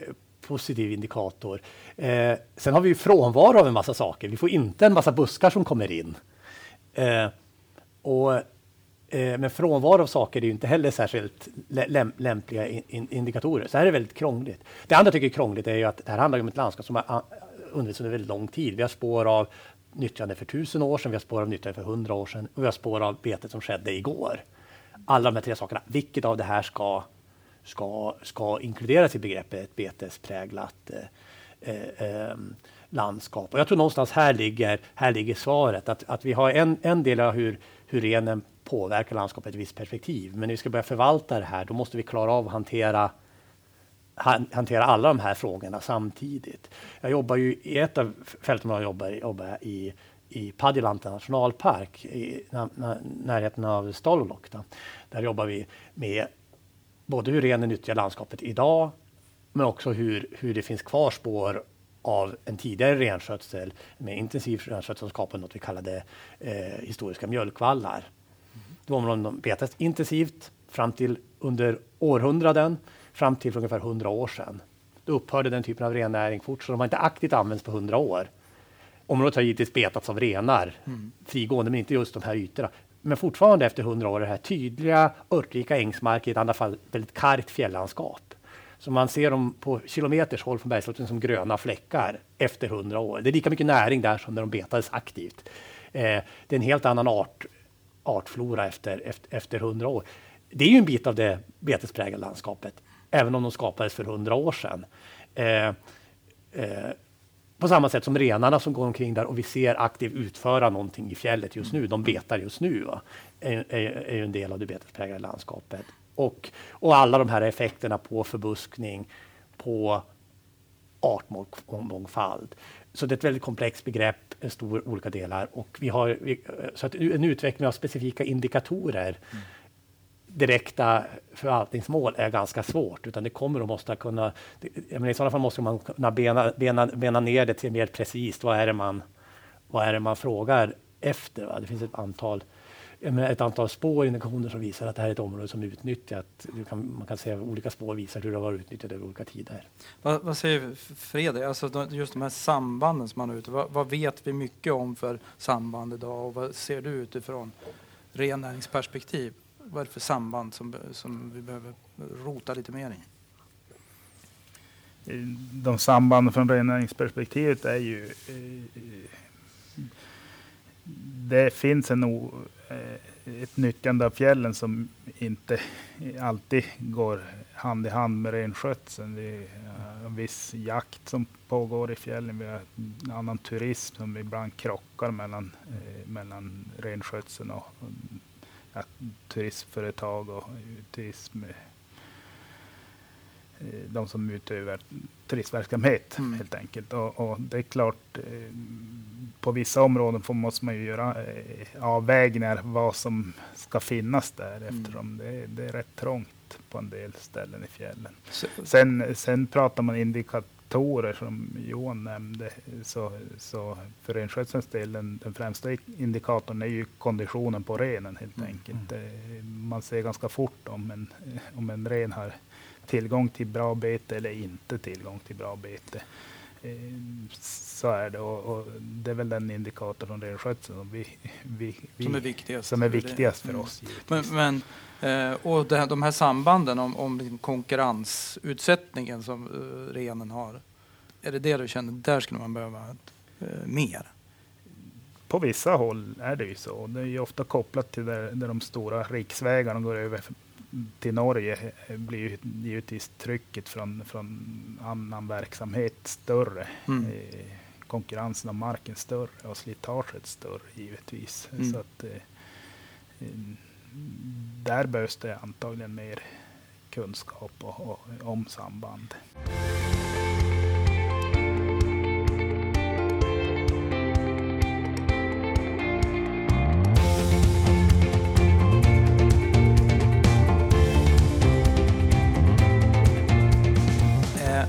positiv indikator. Eh, sen har vi ju frånvaro av en massa saker. Vi får inte en massa buskar som kommer in. Eh, och eh, men frånvaro av saker är ju inte heller särskilt läm lämpliga in indikatorer. Så här är det väldigt krångligt. Det andra jag tycker är krångligt är ju att det här handlar om ett landskap som har ah, undervisats under väldigt lång tid. Vi har spår av nyttjande för tusen år sedan, vi har spår av nyttjande för hundra år sedan och vi har spår av betet som skedde igår. Alla de här tre sakerna, vilket av det här ska, ska, ska inkluderas i begreppet betespräglat eh, eh, eh, landskap? Och jag tror någonstans här ligger, här ligger svaret, att, att vi har en, en del av hur, hur renen påverkar landskapet i ett visst perspektiv. Men när vi ska börja förvalta det här, då måste vi klara av att hantera hantera alla de här frågorna samtidigt. Jag jobbar ju i ett av fälten jag jobbar, jobbar i, i Padjelanta nationalpark i närheten av Stolloch. Där jobbar vi med både hur renen nyttjar landskapet idag, men också hur, hur det finns kvar spår av en tidigare renskötsel med intensiv renskötsel som skapade något vi kallade eh, historiska mjölkvallar. Det var områden som betades intensivt fram till under århundraden, fram till för ungefär 100 år sedan. Då upphörde den typen av rennäring fort, så de har inte aktivt använts på 100 år. Området har givetvis betats av renar, mm. frigående, men inte just de här ytorna. Men fortfarande efter 100 år det här tydliga örtrika ängsmarker, i ett annat fall väldigt kargt fjällandskap. Så man ser dem på kilometers håll från bergsslutten som gröna fläckar efter 100 år. Det är lika mycket näring där som när de betades aktivt. Eh, det är en helt annan art, artflora efter, efter, efter 100 år. Det är ju en bit av det betespräglade landskapet, även om de skapades för 100 år sedan. Eh, eh, på samma sätt som renarna som går omkring där och vi ser aktivt utföra någonting i fjället just nu, de betar just nu, va? Är, är, är en del av det betespräglade landskapet. Och, och alla de här effekterna på förbuskning, på artmångfald. Så det är ett väldigt komplext begrepp, stor olika delar och vi har så att en utveckling av specifika indikatorer mm direkta förvaltningsmål är ganska svårt, utan det kommer att måste kunna... menar, I sådana fall måste man kunna bena, bena, bena ner det till mer precis. Vad är det man, vad är det man frågar efter? Va? Det finns ett antal, menar, ett antal spår indikationer som visar att det här är ett område som är utnyttjat. Kan, man kan se olika spår visar hur det har varit utnyttjat över olika tider. Vad, vad säger Fredrik, alltså just de här sambanden som man har ute, vad, vad vet vi mycket om för samband idag och vad ser du utifrån rennäringsperspektiv? Vad är det för samband som, som vi behöver rota lite mer i? Eh, de sambanden från rennäringsperspektivet är ju... Eh, eh, det finns en o, ett nyttjande av fjällen som inte alltid går hand i hand med renskötseln. Det är en viss jakt som pågår i fjällen. Vi har en annan turism som ibland krockar mellan, mellan renskötseln och ja, turistföretag och turism, eh, de som utövar turistverksamhet mm. helt enkelt. Och, och, det är klart, eh, på vissa områden får, måste man ju göra eh, avvägningar vad som ska finnas där mm. eftersom det, det, är rätt trångt på en del ställen i fjällen. Sen, sen pratar man indikat faktorer som Johan nämnde, så, så för renskötselns del, den, den främsta indikatorn är ju konditionen på renen helt mm. enkelt. Mm. Man ser ganska fort om en, om en ren har tillgång till bra bete eller inte tillgång till bra bete. Eh, så är det och, och, det är väl den indikator från renskötseln som, vi, vi, vi, som är viktigast, som är viktigast för, för oss. Men, men, och det de här sambanden om, om konkurrensutsättningen som uh, renen har. Är det det du känner, där skulle man behöva uh, mer? På vissa håll är det ju så. Det är ju ofta kopplat till där, där de stora riksvägarna går över till Norge blir ju givetvis trycket från, från annan verksamhet större. Mm. Eh, konkurrensen om marken större och slitaget större givetvis. Mm. Så att, eh, eh, där behövs det antagligen mer kunskap och, och, om samband. Eh,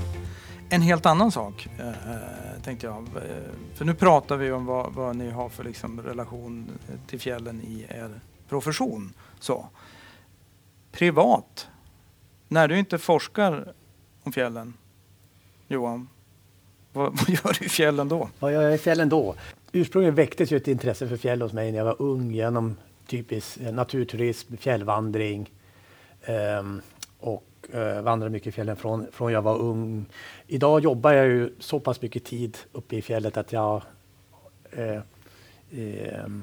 en helt annan sak eh, eh, tänkte jag. För nu pratar vi om vad, vad ni har för liksom, relation till fjällen i er profession. Så. Privat, när du inte forskar om fjällen, Johan, vad, *laughs* vad gör du i fjällen då? Vad gör jag i fjällen då? Ursprungligen väcktes ju ett intresse för fjäll hos mig när jag var ung genom typisk eh, naturturism, fjällvandring um, och uh, vandrade mycket i fjällen från, från jag var ung. Idag jobbar jag ju så pass mycket tid uppe i fjället att jag uh, um,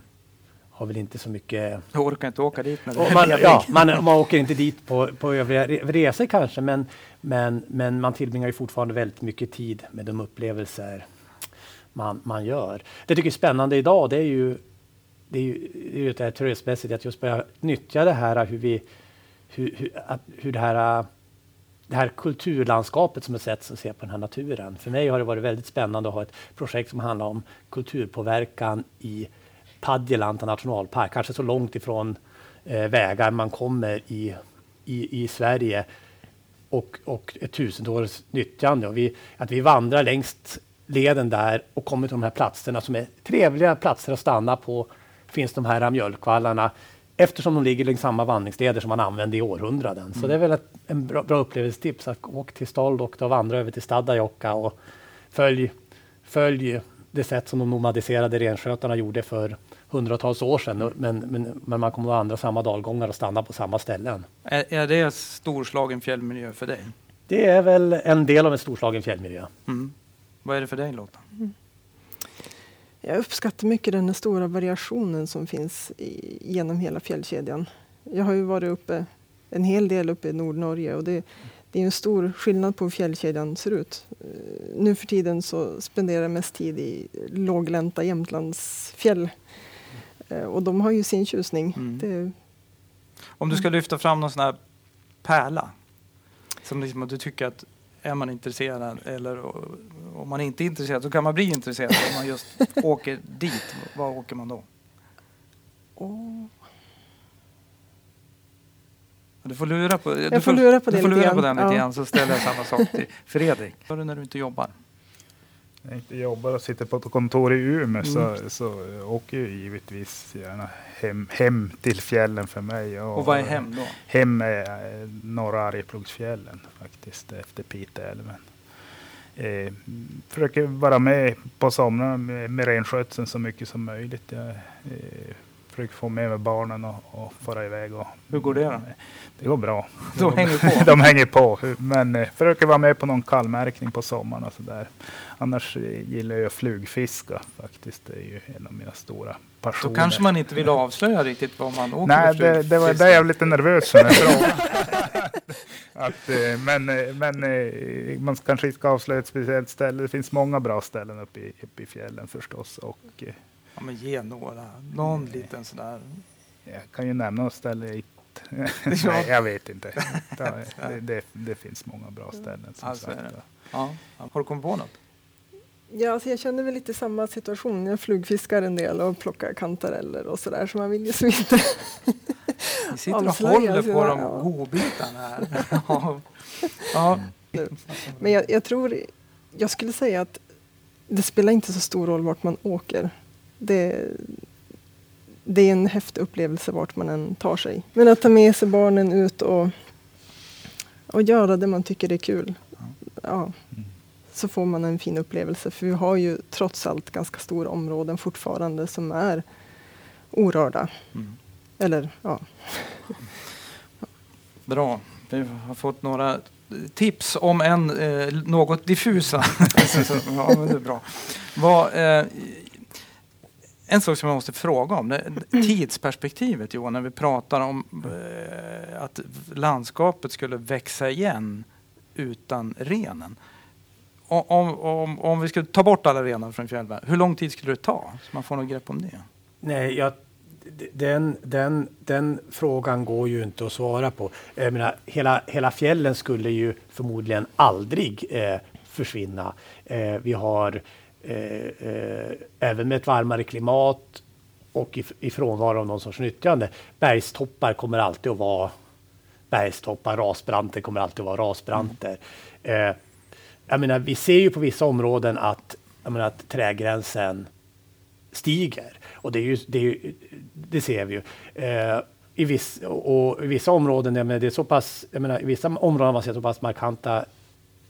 har väl inte så mycket... Du orkar inte åka dit? När man, ja, man, man åker inte dit på, på övriga resor kanske, men, men, men man tillbringar ju fortfarande väldigt mycket tid med de upplevelser man, man gör. Det jag tycker är spännande idag, det är ju det är ju, det är ju det här turistmässigt, att just börja nyttja det här hur vi, hur, hur, att, hur det här det här kulturlandskapet som är sätt att se på den här naturen. För mig har det varit väldigt spännande att ha ett projekt som handlar om kulturpåverkan i Padjelanta nationalpark, kanske så långt ifrån eh, vägar man kommer i, i, i Sverige och, och ett tusentals nyttjande. Och vi, att vi vandrar längs leden där och kommer till de här platserna som är trevliga platser att stanna på. finns de här mjölkvallarna eftersom de ligger längs samma vandringsleder som man använde i århundraden. Mm. Så det är väl ett, en bra, bra upplevelsetips att åka till Staldokta och vandra över till Stadajokka och följ, följ det sätt som de nomadiserade renskötarna gjorde för hundratals år sedan. Men, men, men man kommer att vandra samma dalgångar och stanna på samma ställen. Är, är det storslagen fjällmiljö för dig? Det är väl en del av en storslagen fjällmiljö. Mm. Vad är det för dig Lotta? Mm. Jag uppskattar mycket den stora variationen som finns i, genom hela fjällkedjan. Jag har ju varit uppe en hel del uppe i Nordnorge och det, det är en stor skillnad på hur fjällkedjan ser ut. Eh, nu för tiden så spenderar jag mest tid i låglänta Jämtlandsfjäll. Eh, och de har ju sin tjusning. Mm. Det, Om du ska lyfta fram någon sån här pärla som liksom du tycker att är man intresserad eller om man inte är intresserad så kan man bli intresserad om man just *laughs* åker dit. Var åker man då? Oh. Du får lura på, jag du får, lura på, du får lura på den lite ja. grann så ställer jag samma sak till *laughs* Fredrik. Vad gör du när du inte jobbar? Jag inte jobbar och sitter på ett kontor i Umeå mm. så, så åker jag givetvis gärna hem, hem till fjällen för mig. Och, och vad är hem då? Hem är norra Arjeplogsfjällen faktiskt, efter Piteälven. Eh, försöker vara med på somrarna med, med renskötseln så mycket som möjligt. Jag, eh, försöker få med mig barnen och, och fara iväg. Och, Hur går det då? Det går bra. *laughs* De hänger på? de hänger på. Men eh, försöker vara med på någon kallmärkning på sommaren och sådär. Annars eh, gillar jag flugfiska faktiskt. Det är ju en av mina stora passioner. Då kanske man inte vill avslöja riktigt vad man åker Nej, det, det var där jag var lite nervös för *laughs* *laughs* att, eh, men, eh, men man kanske inte ska avslöja ett speciellt ställe. Det finns många bra ställen uppe i, uppe i fjällen förstås. Och, ja, men ge några, någon liten sådär. Jag kan ju nämna något ställe *laughs* Nej, jag vet inte. *laughs* Det, det, det, finns många bra ställen. Som alltså, sagt. Ja. Har du kommit på något? Ja, alltså jag känner väl lite samma situation. Jag flugfiskar en del och plockar kantareller och sådär. Så man vill ju så inte *laughs* Vi sitter och håller på de ja. godbitarna här. ja. ja. Men jag, jag, tror, jag skulle säga att det spelar inte så stor roll vart man åker. Det, det är en häftig upplevelse vart man än tar sig. Men att ta med sig barnen ut och, och göra det man tycker är kul. Ja, så får man en fin upplevelse. För vi har ju trots allt ganska stora områden fortfarande som är orörda. Mm. Eller ja. *laughs* Bra. Vi har fått några tips om en eh, något diffusa. *laughs* ja, men det är bra. Vad, eh, en sak som jag måste fråga om, det, tidsperspektivet Johan, när vi pratar om eh, att landskapet skulle växa igen utan renen. Om, om, om vi skulle ta bort alla renar från fjällvärlden, hur lång tid skulle det ta? Så man får något grepp om det. Nej, jag, den, den, den frågan går ju inte att svara på. Jag menar, hela, hela fjällen skulle ju förmodligen aldrig eh, försvinna. Eh, vi har Eh, även med ett varmare klimat och i, i frånvaro av någon sorts nyttjande. Bergstoppar kommer alltid att vara bergstoppar, rasbranter kommer alltid att vara rasbranter. Mm. Eh, jag menar, vi ser ju på vissa områden att, jag menar, att trägränsen stiger. Och det, är ju, det, är ju, det ser vi ju. Eh, i, viss, och, I vissa områden, jag menar, det är så pass, jag menar, i vissa områden har man sett så pass markanta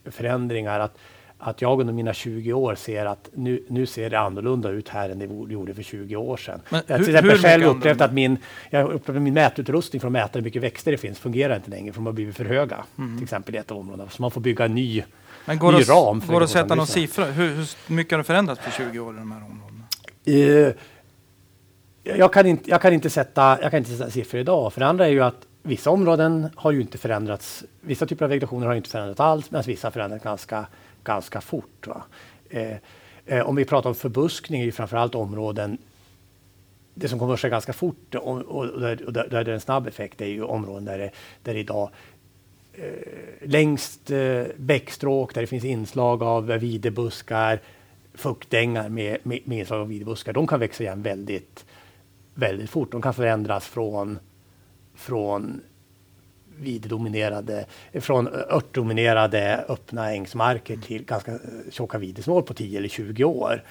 förändringar att, att jag under mina 20 år ser att nu, nu ser det annorlunda ut här än det gjorde för 20 år sedan. Men jag har till exempel själv upplevt att min, jag upplevt min mätutrustning för att mäta hur mycket växter det finns fungerar inte längre för de har blivit för höga. Mm. Till exempel i ett område. Så man får bygga en ny, Men går ny det, ram. Går det att sätta någon siffra? Hur, hur mycket har det förändrats på 20 år i de här områdena? Uh, jag, kan inte, jag, kan inte sätta, jag kan inte sätta siffror idag. För det andra är ju att vissa områden har ju inte förändrats. Vissa typer av vegetationer har inte förändrats alls medan vissa har förändrats ganska, ganska fort. Eh, eh, om vi pratar om förbuskning är ju framförallt områden det som kommer att ske ganska fort och, och, där, och där det är en snabb effekt är ju områden där det, där det idag eh, längst eh, bäckstråk där det finns inslag av videbuskar, fuktängar med, med, med inslag av videbuskar. De kan växa igen väldigt, väldigt fort. De kan förändras från, från viddominerade, från örtdominerade öppna ängsmarker till ganska tjocka videsmål på 10 eller 20 år.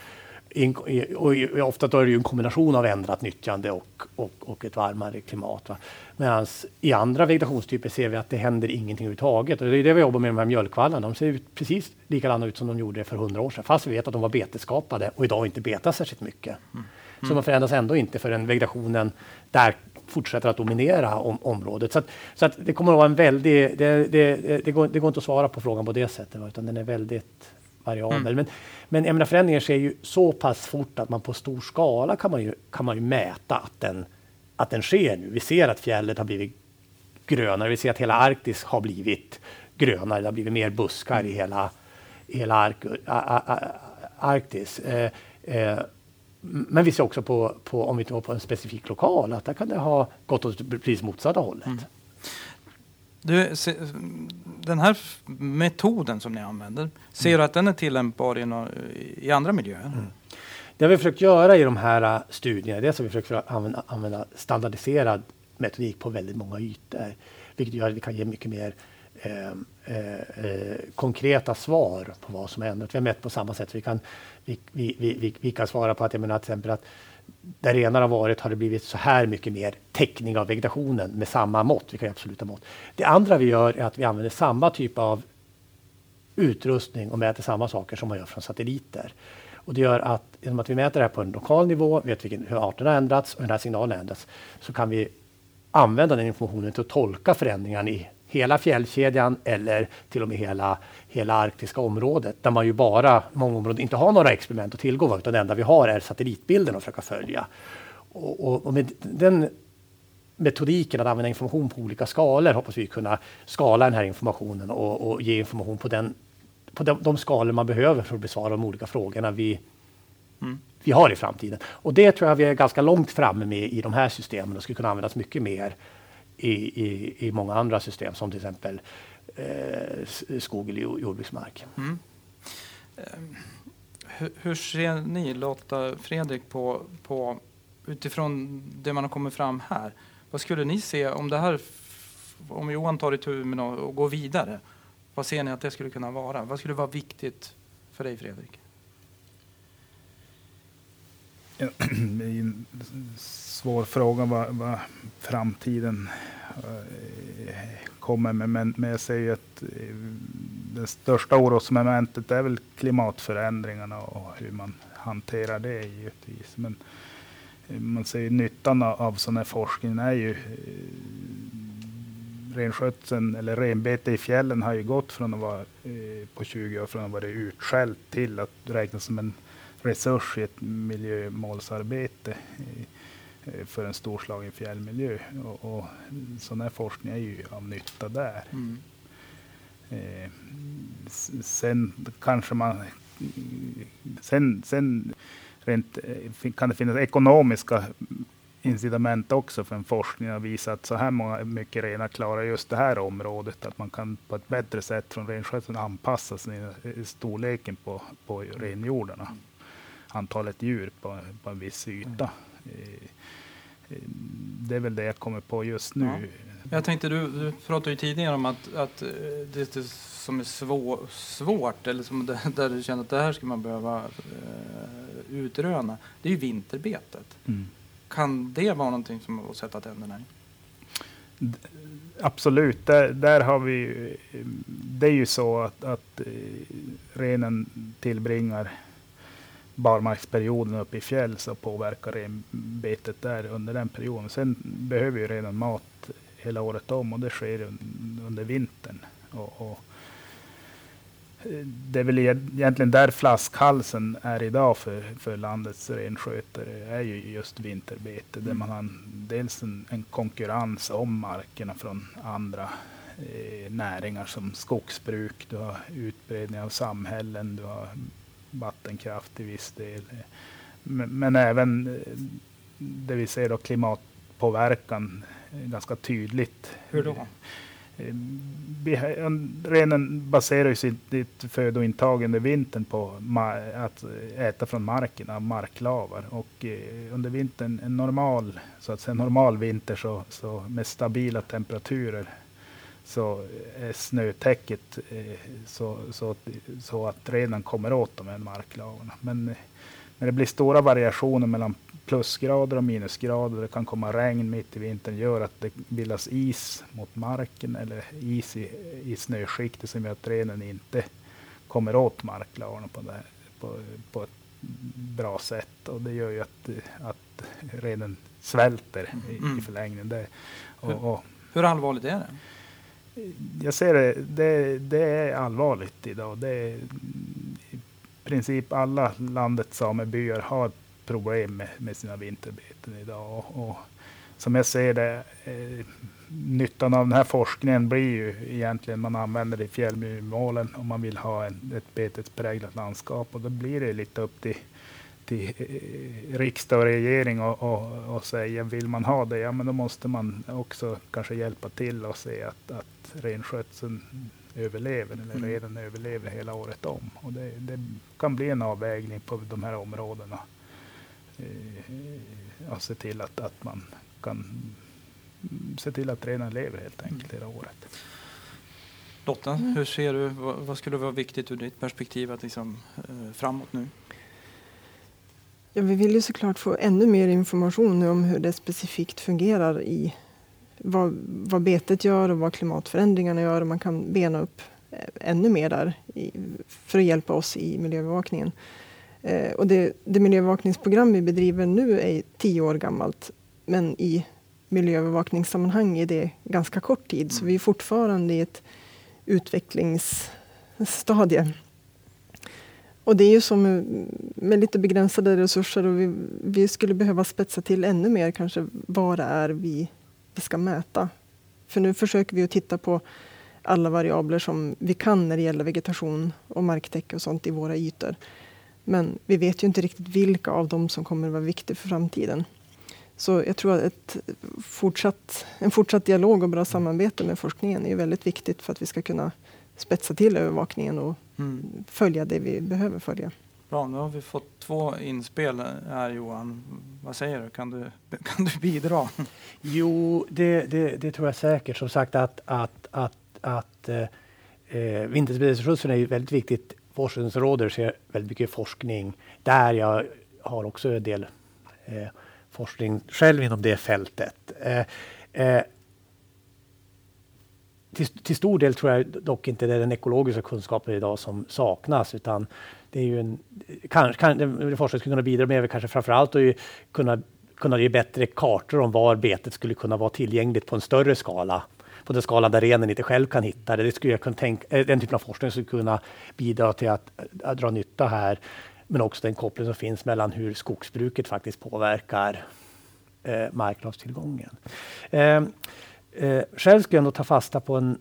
In, och ofta då är det ju en kombination av ändrat nyttjande och, och, och ett varmare klimat. Medan i andra vegetationstyper ser vi att det händer ingenting överhuvudtaget. Och det är det vi jobbar med de här mjölkvallarna. De ser ut precis likadana ut som de gjorde för hundra år sedan. Fast vi vet att de var beteskapade och idag inte betar särskilt mycket. Mm. Så de förändras ändå inte förrän vegetationen där fortsätter att dominera om, området. Så, att, så att det kommer att vara en väldig... Det, det, det, går, det går inte att svara på frågan på det sättet, utan den är väldigt variabel. Mm. Men, men jag menar, sker ju så pass fort att man på stor skala kan man ju, kan man ju mäta att den, att den sker nu. Vi ser att fjället har blivit grönare. Vi ser att hela Arktis har blivit grönare. Det har blivit mer buskar i hela, hela Ark, Arktis. Eh, eh, men vi ser också på, på om vi tar på en specifik lokal att där kan det ha gått åt precis motsatta hållet. Mm. Du, den här metoden som ni använder, ser mm. du att den är tillämpbar i, no, i andra miljöer? Mm. Det har vi försökt göra i de här uh, studierna, det är att vi försökt använda, använda standardiserad metodik på väldigt många ytor, vilket gör att vi kan ge mycket mer eh, Eh, eh, konkreta svar på vad som händer. Vi har mätt på samma sätt. Vi kan, vi, vi, vi, vi kan svara på att, jag menar, till exempel att där renar har varit har det blivit så här mycket mer täckning av vegetationen med samma mått, vilka absoluta mått. Det andra vi gör är att vi använder samma typ av utrustning och mäter samma saker som man gör från satelliter. Och det gör att genom att vi mäter det här på en lokal nivå, vet vilken, hur arterna har ändrats och hur den här signalen ändrats, så kan vi använda den informationen till att tolka förändringarna i hela fjällkedjan eller till och med hela, hela arktiska området där man ju bara, många områden, inte har några experiment att tillgå utan det enda vi har är satellitbilden att försöka följa. Och, och, och med den metodiken att använda information på olika skalor hoppas vi kunna skala den här informationen och, och ge information på, den, på de, de skalor man behöver för att besvara de olika frågorna vi, mm. vi har i framtiden. Och det tror jag vi är ganska långt framme med i de här systemen och skulle kunna användas mycket mer i, i, i många andra system som till exempel eh, skog eller jordbruksmark. Mm. Eh, hur, hur, ser ni, Lotta Fredrik, på, på utifrån det man har kommit fram här? Vad skulle ni se om det här, om Johan tar itu med och går vidare? Vad ser ni att det skulle kunna vara? Vad skulle vara viktigt för dig, Fredrik? Det är en svår fråga vad, vad framtiden eh, kommer med. Men, men jag säger att eh, det största orosmomentet är väl klimatförändringarna och hur man hanterar det givetvis. Men eh, man säger nyttan av sån här forskning är ju renskötseln eller renbete i fjällen har ju gått från att vara på 20 år från att vara utskällt till att räknas som en resurs i ett miljömålsarbete eh, för en storslagen fjällmiljö. Och, och sån här forskning är ju av nytta där. Mm. Eh, sen kanske man... Sen, sen rent, eh, kan det finnas ekonomiska incitament också för en forskning att visa att så här många, mycket renar klarar just det här området. Att man kan på ett bättre sätt från renskötseln anpassa sin, storleken på, på renjordarna antalet djur på, på en viss yta. Mm. Det är väl det jag kommer på just nu. Ja. Jag tänkte, du, du pratade ju tidigare om att, att eh, det som är svår, svårt, eller som det, där du känner att det här ska man behöva eh, utröna, det är ju vinterbetet. Mm. Kan det vara någonting som att sätta tänderna i? Absolut, där, där har vi Det är ju så att, att renen tillbringar barmarksperioden uppe i fjäll så påverkar renbetet där under den perioden. Sen behöver ju renen mat hela året om och det sker under vintern. Och, och det är väl egentligen där flaskhalsen är idag för, för landets renskötare, är ju just vinterbete, där man har dels en, en konkurrens om markerna från andra eh, näringar som skogsbruk, du har utbredning av samhällen, du har vattenkraft i viss del. Men, men även eh, det vi ser då klimatpåverkan ganska tydligt. Hur då? Renen baserar ju sitt födointag under vintern på att äta från marken av marklavar. Och eh, under vintern, en normal, så att säga, normal vinter så, så med stabila temperaturer så är snötäcket eh, så, så, så att renen kommer åt de här marklavarna. Men eh, när det blir stora variationer mellan plusgrader och minusgrader. Det kan komma regn mitt i vintern, gör att det bildas is mot marken eller is i, i snöskiktet som gör att renen inte kommer åt marklavarna på, det, på, på ett bra sätt. Och det gör ju att, att renen svälter i, mm. i förlängningen. Det, och, och, hur allvarligt är det? Jag ser det, det, det är allvarligt idag. Det är, I princip alla landets samebyar har problem med, med sina vinterbeten idag. Och, och som jag ser det, eh, nyttan av den här forskningen blir ju egentligen man använder det i fjällmyrmålen om man vill ha en, ett betespräglat landskap. Och då blir det lite upp till, till riksdag och regering och, och, och, säga vill man ha det, ja men då måste man också kanske hjälpa till och se att, att renskötseln överlever, eller mm. renen överlever hela året om. Och det, det, kan bli en avvägning på de här områdena eh, se till att, att man kan se till att renen lever helt enkelt hela året. Lotta, mm. hur ser du, vad, vad, skulle vara viktigt ur ditt perspektiv att liksom, eh, framåt nu? Ja, vi vill ju såklart få ännu mer information om hur det specifikt fungerar i vad, vad betet gör och vad klimatförändringarna gör. Och man kan bena upp eh, ännu mer där i, för att hjälpa oss i miljöövervakningen. Eh, och det, det miljöövervakningsprogram vi bedriver nu är tio år gammalt. Men i miljöövervakningssammanhang är det ganska kort tid. Mm. Så vi är fortfarande i ett utvecklingsstadie. Och det är ju som med, med lite begränsade resurser och vi, vi, skulle behöva spetsa till ännu mer kanske vad det är vi, vi ska mäta. För nu försöker vi att titta på alla variabler som vi kan när det gäller vegetation och marktäcke och sånt i våra ytor. Men vi vet ju inte riktigt vilka av dem som kommer att vara viktiga för framtiden. Så jag tror att ett fortsatt, en fortsatt dialog och bra samarbete med forskningen är väldigt viktigt för att vi ska kunna spetsa till övervakningen och mm. följa det vi behöver följa. Bra, nu har vi fått två inspel här Johan. Vad säger du? Kan du, *laughs* kan du bidra? Jo, det, det, det tror jag säkert. Som sagt att, att, att, att eh, eh vinterspridningsresursen är väldigt viktigt Forskningsrådet ser väldigt mycket forskning där. Jag har också en del eh, forskning själv inom det fältet. Eh, eh, till, till, stor del tror jag dock inte det är den ekologiska kunskapen idag som saknas utan det är ju en, kanske kan, forskare skulle kunna bidra med kanske framförallt att kunna, kunna ge bättre kartor om var betet skulle kunna vara tillgängligt på en större skala på den skala där renen inte själv kan hitta det. det skulle jag kunna tänka, eh, den typen av forskning skulle kunna bidra till att, att dra nytta här. Men också den koppling som finns mellan hur skogsbruket faktiskt påverkar eh, marknadstillgången. Eh, eh, själv skulle jag nog ta fasta på en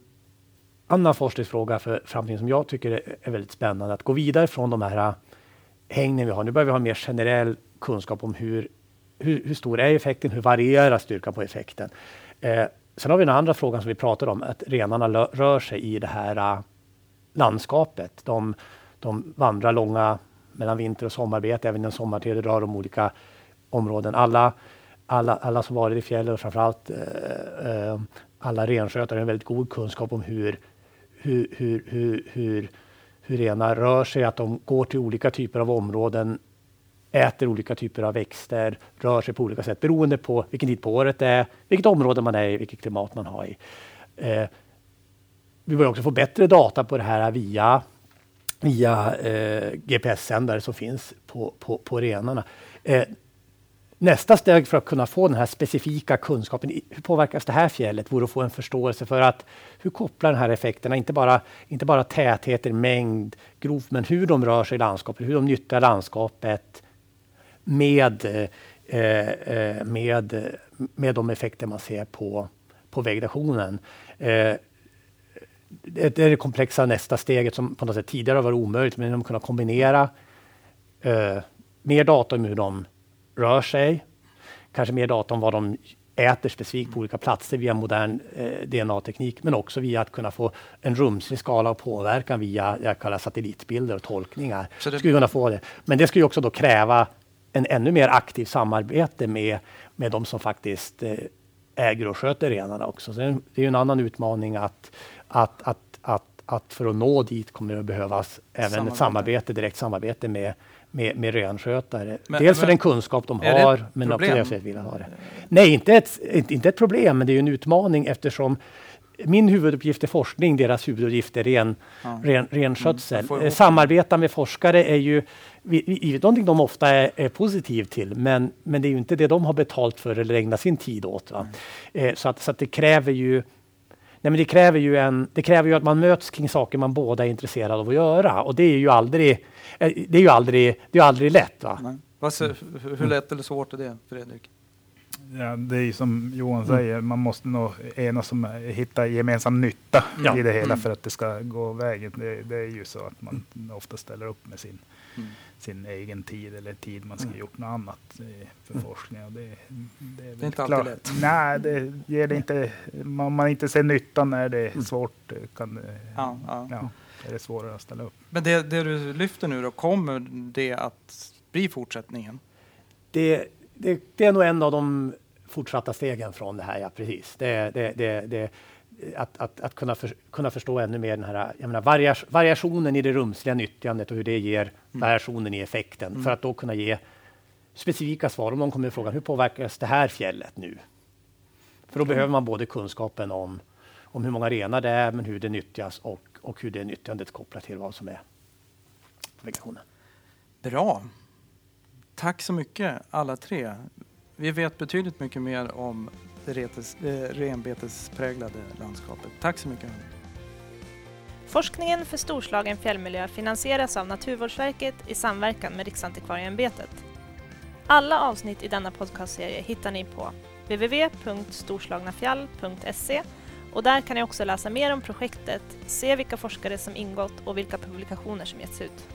annan forskningsfråga för framtiden som jag tycker är väldigt spännande. Att gå vidare från de här eh, hängnen vi har. Nu börjar vi ha mer generell kunskap om hur, hur, hur stor är effekten, hur varierar styrkan på effekten. Eh, Sen har vi den andra frågan som vi pratade om, att renarna rör sig i det här uh, landskapet. De, de vandrar långa mellan vinter och sommarbete, även en sommartid rör de olika områden. Alla, alla, alla som varit i fjällen och framförallt eh, eh, alla renskötare har en väldigt god kunskap om hur, hur, hur, hur, hur, hur renar rör sig, att de går till olika typer av områden, äter olika typer av växter, rör sig på olika sätt beroende på vilken tid på året det är, vilket område man är i, vilket klimat man har i. Eh, vi börjar också få bättre data på det här via, via eh, GPS-sändare som finns på, på, på renarna. Eh, nästa steg för att kunna få den här specifika kunskapen, hur påverkas det här fjället, vore att få en förståelse för att hur kopplar de här effekterna, inte bara, inte bara tätheter, mängd, grovt, men hur de rör sig i landskapet, hur de nyttjar landskapet med, eh, eh med, med de effekter man ser på, på vegetationen. Eh, det är det komplexa nästa steget som på något sätt tidigare har varit omöjligt, men de kunna kombinera eh, mer data om hur de rör sig, kanske mer data om vad de äter specifikt på olika platser via modern eh, DNA-teknik, men också via att kunna få en rumslig skala av påverkan via jag kallar satellitbilder och tolkningar. Så det... Skulle kunna få det. Men det skulle också då kräva en ännu mer aktiv samarbete med, med de som faktiskt eh, äger och sköter renarna också. Så det är en annan utmaning att, att, att, att, att för att nå dit kommer det behövas även samarbete. ett samarbete, direkt samarbete med, med, med renskötare. Men, Dels för den kunskap de har, men också deras vilja ha det. Nej, inte ett, inte ett problem, men det är en utmaning eftersom min huvuduppgift är forskning, deras huvuduppgift är ren, ja. ren, renskötsel. Mm, Samarbeta med forskare är ju vi, vi, någonting de ofta är, är positiv till, men, men det är ju inte det de har betalt för eller ägnat sin tid åt. Mm. Eh, så, att, så att det kräver ju Nej, men det, kräver ju en, det kräver ju att man möts kring saker man båda är intresserade av att göra. Och det är ju aldrig, eh, det är ju aldrig, det är aldrig lätt. Va? Hur lätt eller svårt är det, Fredrik? Ja, det är som Johan mm. säger, man måste nog enas om att hitta gemensam nytta ja. i det hela mm. för att det ska gå vägen. Det, det, är ju så att man ofta ställer upp med sin, mm. sin egen tid eller tid man ska mm. gjort något annat för mm. forskning. Och det, det, är, det är inte alltid lätt. Nej, det ger det inte. Om man inte ser nyttan när det är mm. svårt kan ja, ja. ja, är det svårare att ställa upp. Men det, det du lyfter nu då, kommer det att bli fortsättningen? Det, det, det, är nog en av de fortsatta stegen från det här, ja precis. Det, det, det, det, att, att, att kunna, för, kunna förstå ännu mer den här jag menar, varias, variationen i det rumsliga nyttjandet och hur det ger mm. variationen i effekten mm. för att då kunna ge specifika svar. Om någon kommer frågan hur påverkas det här fjället nu? För då mm. behöver man både kunskapen om, om hur många renar det är, men hur det nyttjas och, och hur det nyttjandet kopplat till vad som är vegetationen. Bra. Tack så mycket alla tre. Vi vet betydligt mycket mer om det retes, eh, renbetespräglade landskapet. Tack så mycket. Forskningen för storslagen fjällmiljö finansieras av Naturvårdsverket i samverkan med Riksantikvarieämbetet. Alla avsnitt i denna podcastserie hittar ni på www.storslagnafjall.se och där kan ni också läsa mer om projektet, se vilka forskare som ingått och vilka publikationer som getts ut.